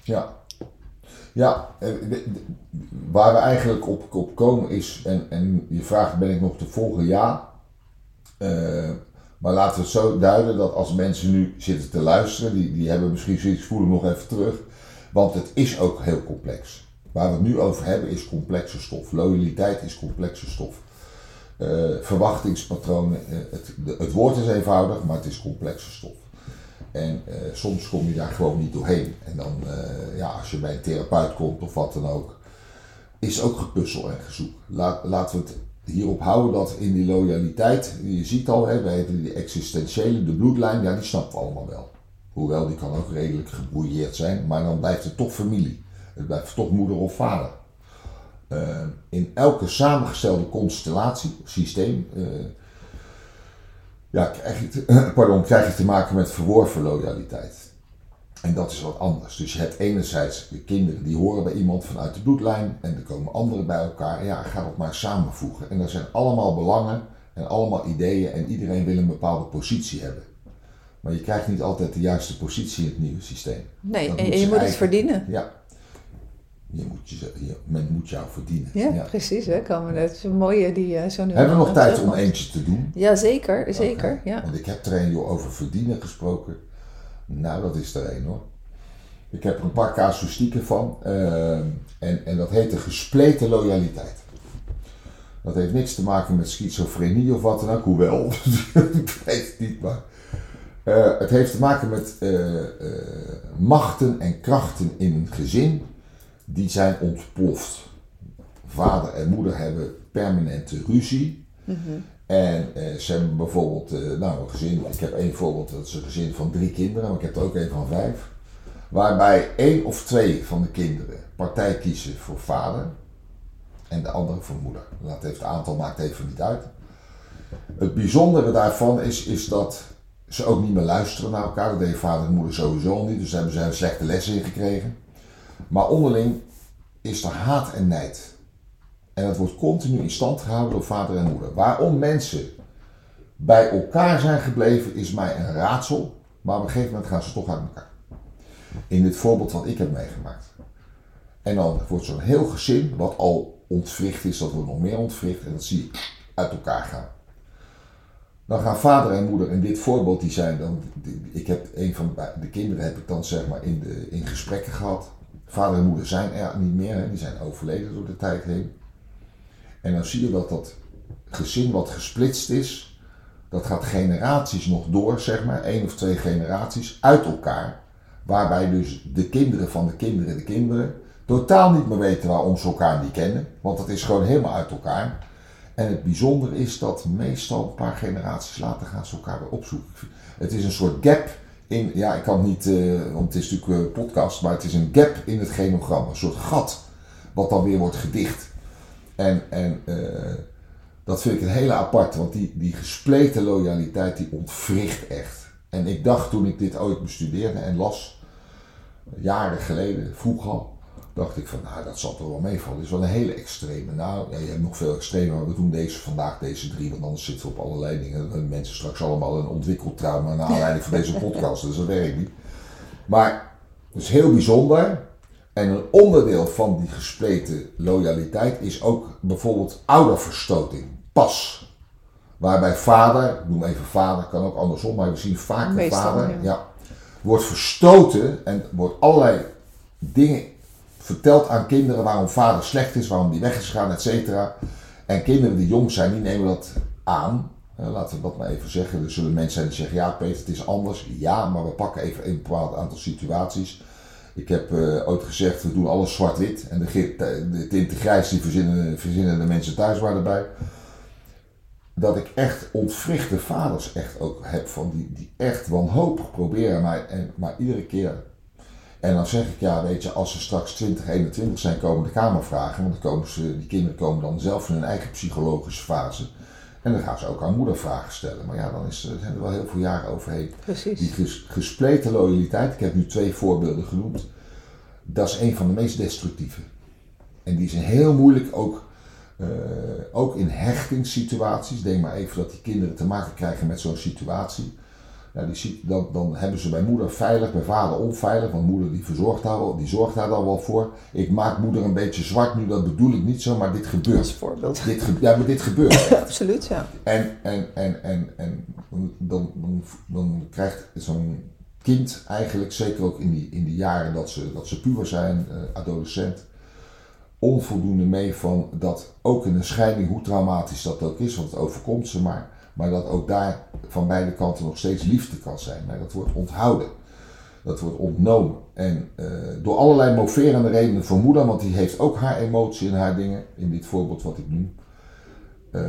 Ja. Ja, eh, waar we eigenlijk op, komen is, en, en je vraagt ben ik nog te volgen? Ja. Eh, maar laten we het zo duiden dat als mensen nu zitten te luisteren, die, die hebben misschien zoiets, voel hem nog even terug. Want het is ook heel complex. Waar we het nu over hebben is complexe stof. Loyaliteit is complexe stof. Eh, verwachtingspatronen, het, het woord is eenvoudig, maar het is complexe stof. En eh, soms kom je daar gewoon niet doorheen. En dan, eh, ja, als je bij een therapeut komt of wat dan ook, is ook gepuzzel en gezoek. Laat, laten we het hierop houden dat in die loyaliteit, je ziet al, hè, bij die existentiële, de bloedlijn, ja, die snappen we allemaal wel. Hoewel, die kan ook redelijk gebrouilleerd zijn, maar dan blijft het toch familie. Het blijft toch moeder of vader. Eh, in elke samengestelde constellatie, systeem, ja, krijg je, te, pardon, krijg je te maken met verworven loyaliteit. En dat is wat anders. Dus je hebt enerzijds de kinderen die horen bij iemand vanuit de bloedlijn en er komen anderen bij elkaar. Ja, ga dat maar samenvoegen. En er zijn allemaal belangen en allemaal ideeën en iedereen wil een bepaalde positie hebben. Maar je krijgt niet altijd de juiste positie in het nieuwe systeem. Nee, en, je moet het verdienen. Ja. Je moet je, je- men moet jou verdienen. Ja, precies. Hè? Komen Het is een mooie die eh, zo nu en Hebben we nog tijd om eentje te doen? Ja, zeker. Zeker, ja. Want ik heb er een joh, over verdienen gesproken. Nou, dat is er een hoor. Ik heb er een paar casuïstieken van. eh, en, en dat heet de gespleten loyaliteit. Dat heeft niks te maken met schizofrenie of wat dan ook, hoewel. ik weet het niet, maar. eh, het heeft te maken met eh, eh, machten en krachten in een gezin die zijn ontploft. Vader en moeder hebben permanente ruzie. En eh, ze hebben bijvoorbeeld, eh, nou een gezin, ik heb één voorbeeld, dat is een gezin van drie kinderen, maar ik heb er ook één van vijf. Waarbij één of twee van de kinderen partij kiezen voor vader en de andere voor moeder. Dat heeft het aantal maakt even niet uit. Het bijzondere daarvan is, is dat ze ook niet meer luisteren naar elkaar. Dat deed vader en moeder sowieso niet, dus daar hebben ze slechte lessen in gekregen. Maar onderling is er haat en nijd. En dat wordt continu in stand gehouden door vader en moeder. Waarom mensen bij elkaar zijn gebleven is mij een raadsel. Maar op een gegeven moment gaan ze toch uit elkaar. In dit voorbeeld wat ik heb meegemaakt. En dan wordt zo'n heel gezin, wat al ontwricht is, dat wordt nog meer ontwricht. En dat zie je uit elkaar gaan. Dan gaan vader en moeder in dit voorbeeld, die zijn dan. Ik heb een van de kinderen heb ik dan zeg maar in, de, in gesprekken gehad. Vader en moeder zijn er niet meer, hè, die zijn overleden door de tijd heen. En dan zie je dat dat gezin wat gesplitst is, dat gaat generaties nog door, zeg maar, één of twee generaties uit elkaar. Waarbij dus de kinderen van de kinderen, de kinderen, totaal niet meer weten waarom ze elkaar niet kennen. Want dat is gewoon helemaal uit elkaar. En het bijzondere is dat meestal een paar generaties later gaan ze elkaar weer opzoeken. Het is een soort gap ja ik kan het niet, eh, want het is natuurlijk een podcast, maar het is een gap in het genogram. Een soort gat, wat dan weer wordt gedicht. En, en eh, dat vind ik een hele apart, want die, die gespleten loyaliteit die ontwricht echt. En ik dacht toen ik dit ooit bestudeerde en las, jaren geleden, vroeg al, dacht ik van nou dat zal toch wel meevallen. Dit is wel een hele extreme. Nou, ja, je hebt nog veel extreme, maar we doen deze vandaag, deze drie, want anders zitten we op allerlei dingen. Mensen straks allemaal een ontwikkeld trauma naar aanleiding van deze podcast, dus dat werkt niet. Maar het is heel bijzonder. En een onderdeel van die gespleten loyaliteit is ook bijvoorbeeld ouderverstoting. Pas. Waarbij vader, ik noem even vader, kan ook andersom, maar we zien vaak de vader, ja. ja, wordt verstoten en wordt allerlei dingen verteld aan kinderen waarom vader slecht is, waarom die weg is gegaan, et cetera. En kinderen die jong zijn, die nemen dat aan. Eh, laten we dat maar even zeggen. Er zullen mensen zijn die zeggen, ja Peter, het is anders. Ja, maar we pakken even een bepaald aantal situaties. Ik heb eh, ooit gezegd, we doen alles zwart-wit. En de, ge- de tinten grijs, die verzinnen, verzinnen de mensen thuis maar erbij. Dat ik echt ontwrichte vaders echt ook heb. Van die, die echt wanhopig proberen, maar, en, maar iedere keer. En dan zeg ik, ja weet je, als ze straks 20, 21 zijn, komen de kamervragen. Want dan komen ze, die kinderen komen dan zelf in hun eigen psychologische fase. En dan gaan ze ook aan moeder vragen stellen. Maar ja, dan is, zijn er wel heel veel jaren overheen. Precies. Die ges- gespleten loyaliteit, ik heb nu twee voorbeelden genoemd, dat is een van de meest destructieve. En die is heel moeilijk ook, eh, ook in hechtingssituaties. Denk maar even dat die kinderen te maken krijgen met zo'n situatie. Nou, die, ziet- dan, dan hebben ze bij moeder veilig, bij vader onveilig, want moeder die, verzorgt daar wel, die zorgt daar dan wel voor. Ik maak moeder een beetje zwart nu, dat bedoel ik niet zo, maar dit Als gebeurt. voorbeeld. Dit ge- ja, maar dit gebeurt. Absoluut, ja. En, en, en, en, en dan, dan, dan krijgt zo'n kind eigenlijk, zeker ook in die, in die jaren dat ze, dat ze puber zijn, eh, adolescent, onvoldoende mee van dat ook in een scheiding, hoe traumatisch dat ook is, want het overkomt ze maar, maar dat ook daar van beide kanten nog steeds liefde kan zijn. Maar dat wordt onthouden. Dat wordt ontnomen. En eh, door allerlei moverende redenen voor moeder, want die heeft ook haar emotie en haar dingen, in dit voorbeeld wat ik noem. Eh,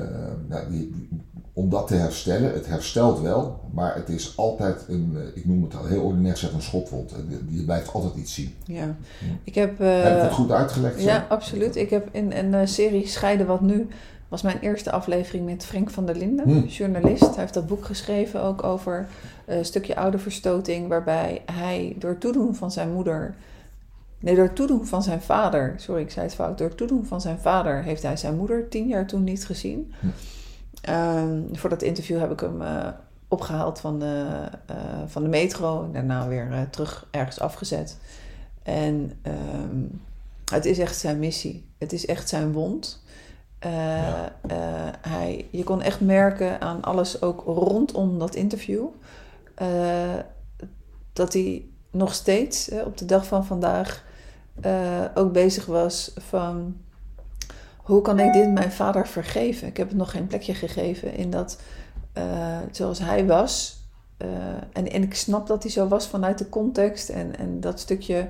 nou, die, om dat te herstellen, het herstelt wel, maar het is altijd een, eh, ik noem het al heel ordinair zeg, een schotwond. Je blijft altijd iets zien. ja. Ik heb... Heb ik het goed uitgelegd? zo? Ja, absoluut. Ik heb in een serie Scheiden Wat Nu... was mijn eerste aflevering met Frank van der Linden, Hmm. journalist. Hij heeft dat boek geschreven ook over een stukje ouderverstoting... waarbij hij door toedoen van zijn moeder... Nee, door toedoen van zijn vader... Sorry, ik zei het fout. Door toedoen van zijn vader heeft hij zijn moeder tien jaar toen niet gezien. Hm. Ehm, voor dat interview heb ik hem eh, opgehaald van de, eh, van de metro... en daarna weer eh, terug ergens afgezet. En... ehm, het is echt zijn missie. Het is echt zijn wond. Eh, Ja. eh, hij, je kon echt merken aan alles ook rondom dat interview. eh, dat hij nog steeds hè, op de dag van vandaag ook bezig was van hoe kan ik dit mijn vader vergeven? Ik heb het nog geen plekje gegeven in dat zoals hij was. en, en ik snap dat hij zo was vanuit de context en, en dat stukje,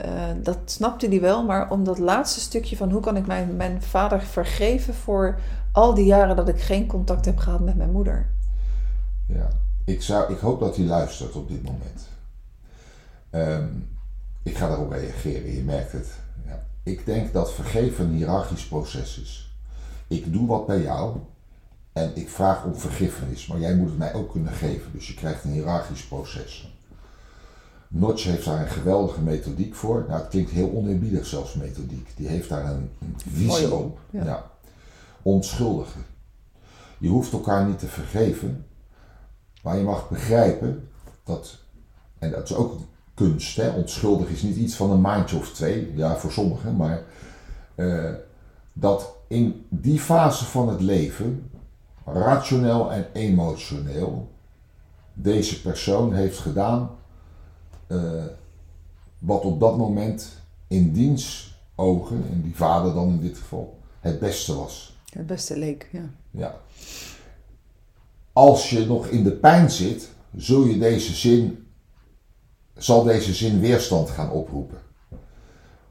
eh, dat snapte hij wel. Maar om dat laatste stukje van hoe kan ik mijn, mijn vader vergeven voor al die jaren dat ik geen contact heb gehad met mijn moeder. Ja, ik, zou, ik hoop dat hij luistert op dit moment. Ehm, ik ga daarop reageren, je merkt het. Ja. Ik denk dat vergeven een hiërarchisch proces is. Ik doe wat bij jou en ik vraag om vergiffenis, maar jij moet het mij ook kunnen geven. Dus je krijgt een hiërarchisch proces. Notch heeft daar een geweldige methodiek voor. Nou, het klinkt heel oneerbiedig zelfs, methodiek. Die heeft daar een, visie op. ja. Ja. Onschuldigen. Je hoeft elkaar niet te vergeven, maar je mag begrijpen dat, en dat is ook kunst, hè? onschuldig is niet iets van een maandje of twee, ja voor sommigen, maar eh, dat in die fase van het leven, rationeel en emotioneel, deze persoon heeft gedaan wat op dat moment in diens ogen, en die vader dan in dit geval, het beste was. Het beste leek, ja. Ja. Als je nog in de pijn zit, zul je deze zin, zal deze zin weerstand gaan oproepen.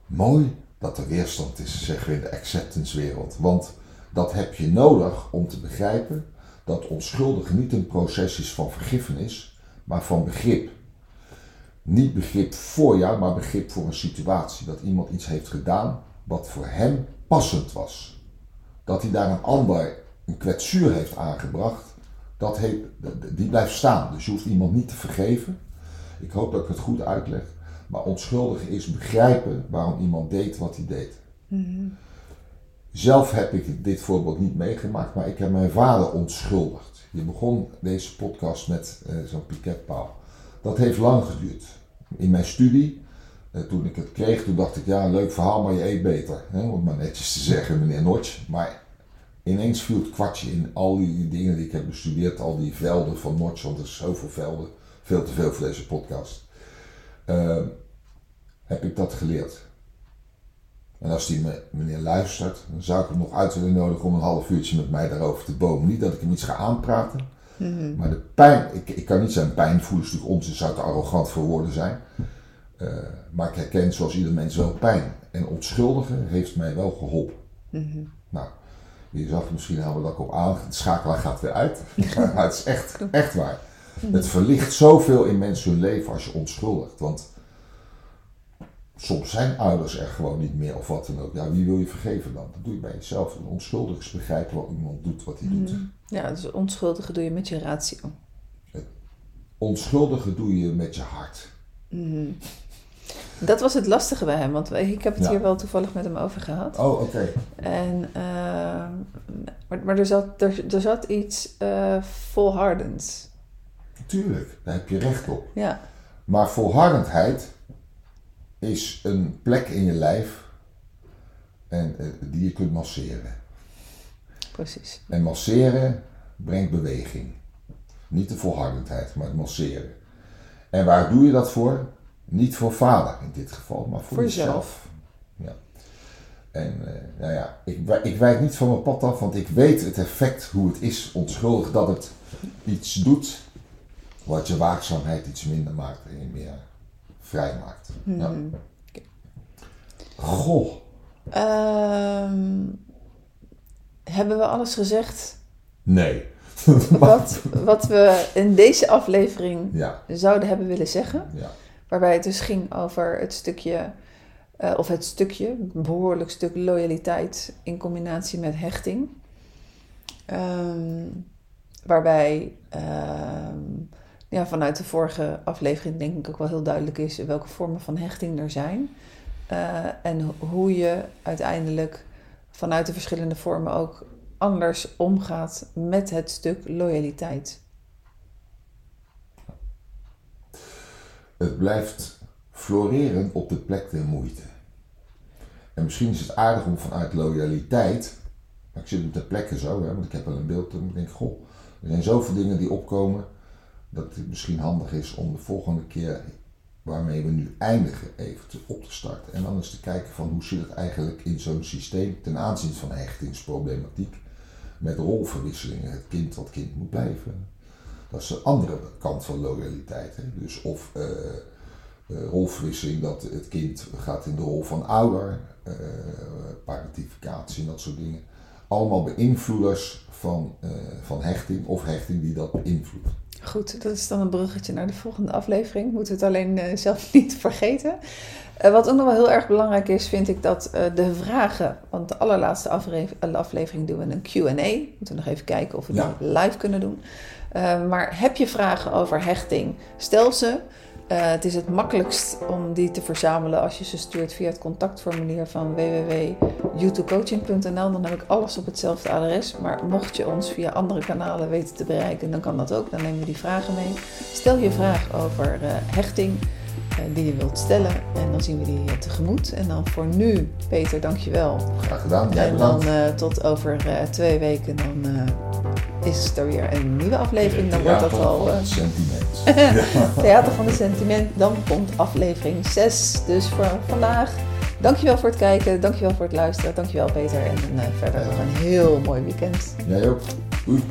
Mooi dat er weerstand is, zeggen we in de acceptance wereld. Want dat heb je nodig om te begrijpen dat onschuldig niet een proces is van vergiffenis, maar van begrip. Niet begrip voor jou, maar begrip voor een situatie. Dat iemand iets heeft gedaan wat voor hem passend was dat hij daar een ander een kwetsuur heeft aangebracht, dat heeft, die blijft staan. Dus je hoeft iemand niet te vergeven. Ik hoop dat ik het goed uitleg. Maar onschuldig is begrijpen waarom iemand deed wat hij deed. Zelf heb ik dit voorbeeld niet meegemaakt, maar ik heb mijn vader onschuldigd. Je begon deze podcast met eh, zo'n piketpaal. Dat heeft lang geduurd. In mijn studie, eh, toen ik het kreeg, toen dacht ik, ja, leuk verhaal, maar je eet beter. Hè, om het maar netjes te zeggen, meneer Notch. Maar ineens viel het kwartje in al die dingen die ik heb bestudeerd, al die velden van Notch, want er is zoveel velden, veel te veel voor deze podcast. Eh, heb ik dat geleerd. En als die me- meneer luistert, dan zou ik hem nog uit willen nodigen om een half uurtje met mij daarover te bomen. Niet dat ik hem iets ga aanpraten, maar de pijn, ik, ik kan niet zijn pijn voelen, is natuurlijk onzin, zou te arrogant voor woorden zijn. Eh, maar ik herken zoals ieder mens wel pijn. En onschuldigen heeft mij wel geholpen. Nou, je zag misschien al dat ik op aan, de schakelaar gaat weer uit. maar het is echt, echt waar. Het verlicht zoveel in mensen hun leven als je onschuldigt. Want soms zijn ouders er gewoon niet meer of wat dan ook. Ja, wie wil je vergeven dan? Dat doe je bij jezelf. En onschuldig is begrijpen wat iemand doet, wat hij doet. Ja, dus onschuldige doe je met je ratio. Onschuldigen doe je met je hart. Dat was het lastige bij hem, want ik heb het Ja. hier wel toevallig met hem over gehad. Oh, oké. En, ehm, maar maar er, zat, er, er zat iets eh volhardends. Tuurlijk, daar heb je recht op. Ja, Maar volhardendheid is een plek in je lijf en, eh, die je kunt masseren. precies. En masseren brengt beweging. Niet de volhardendheid, maar het masseren. En waar doe je dat voor? Niet voor vader in dit geval, maar voor, Voor jezelf. Ja. En eh, nou ja, ik, ik wijk niet van mijn pad af, want ik weet het effect hoe het is onschuldig dat het iets doet wat je waakzaamheid iets minder maakt en je meer vrij maakt. Ja. Goh, Ehm, hebben we alles gezegd nee. wat, wat we in deze aflevering ja, zouden hebben willen zeggen? ja. Waarbij het dus ging over het stukje, eh, of het stukje, een behoorlijk stuk loyaliteit in combinatie met hechting. Ehm, waarbij ehm, ja, vanuit de vorige aflevering denk ik ook wel heel duidelijk is welke vormen van hechting er zijn. Eh, en ho- hoe je uiteindelijk vanuit de verschillende vormen ook anders omgaat met het stuk loyaliteit. Het blijft floreren op de plek der moeite. En misschien is het aardig om vanuit loyaliteit, maar ik zit op de plekken zo, hè, want ik heb wel een beeld en ik denk, goh, er zijn zoveel dingen die opkomen, dat het misschien handig is om de volgende keer waarmee we nu eindigen even op te starten. En dan eens te kijken van hoe zit het eigenlijk in zo'n systeem ten aanzien van hechtingsproblematiek met rolverwisselingen. Het kind wat kind moet blijven. Dat is de andere kant van loyaliteit. Hè? Dus of uh, rolverwisseling dat het kind gaat in de rol van ouder, uh, parentificatie en dat soort dingen. Allemaal beïnvloeders van, van hechting of hechting die dat beïnvloedt. Goed, dat is dan een bruggetje naar de volgende aflevering. Moeten we het alleen zelf niet vergeten. Uh, wat ook nog wel heel erg belangrijk is, vind ik dat uh, de vragen. Want de allerlaatste aflevering, doen we een QA. Moeten we nog even kijken of we ja. die live kunnen doen. Maar heb je vragen over hechting? Stel ze. Het is het makkelijkst om die te verzamelen als je ze stuurt via het contactformulier van www.youtubecoaching.nl. Dan heb ik alles op hetzelfde adres. Maar mocht je ons via andere kanalen weten te bereiken, dan kan dat ook. Dan nemen we die vragen mee. Stel je vraag over hechting die je wilt stellen. En dan zien we die tegemoet. En dan voor nu, Peter, dankjewel. Graag gedaan. Jij en dan tot over twee weken dan is er weer een nieuwe aflevering. Dan wordt dat al... Het sentiment. Theater van het sentiment. Dan komt aflevering 6. Dus voor vandaag, dankjewel voor het kijken. Dankjewel voor het luisteren. Dankjewel Peter. En verder nog een heel mooi weekend. Jij ook. Doei.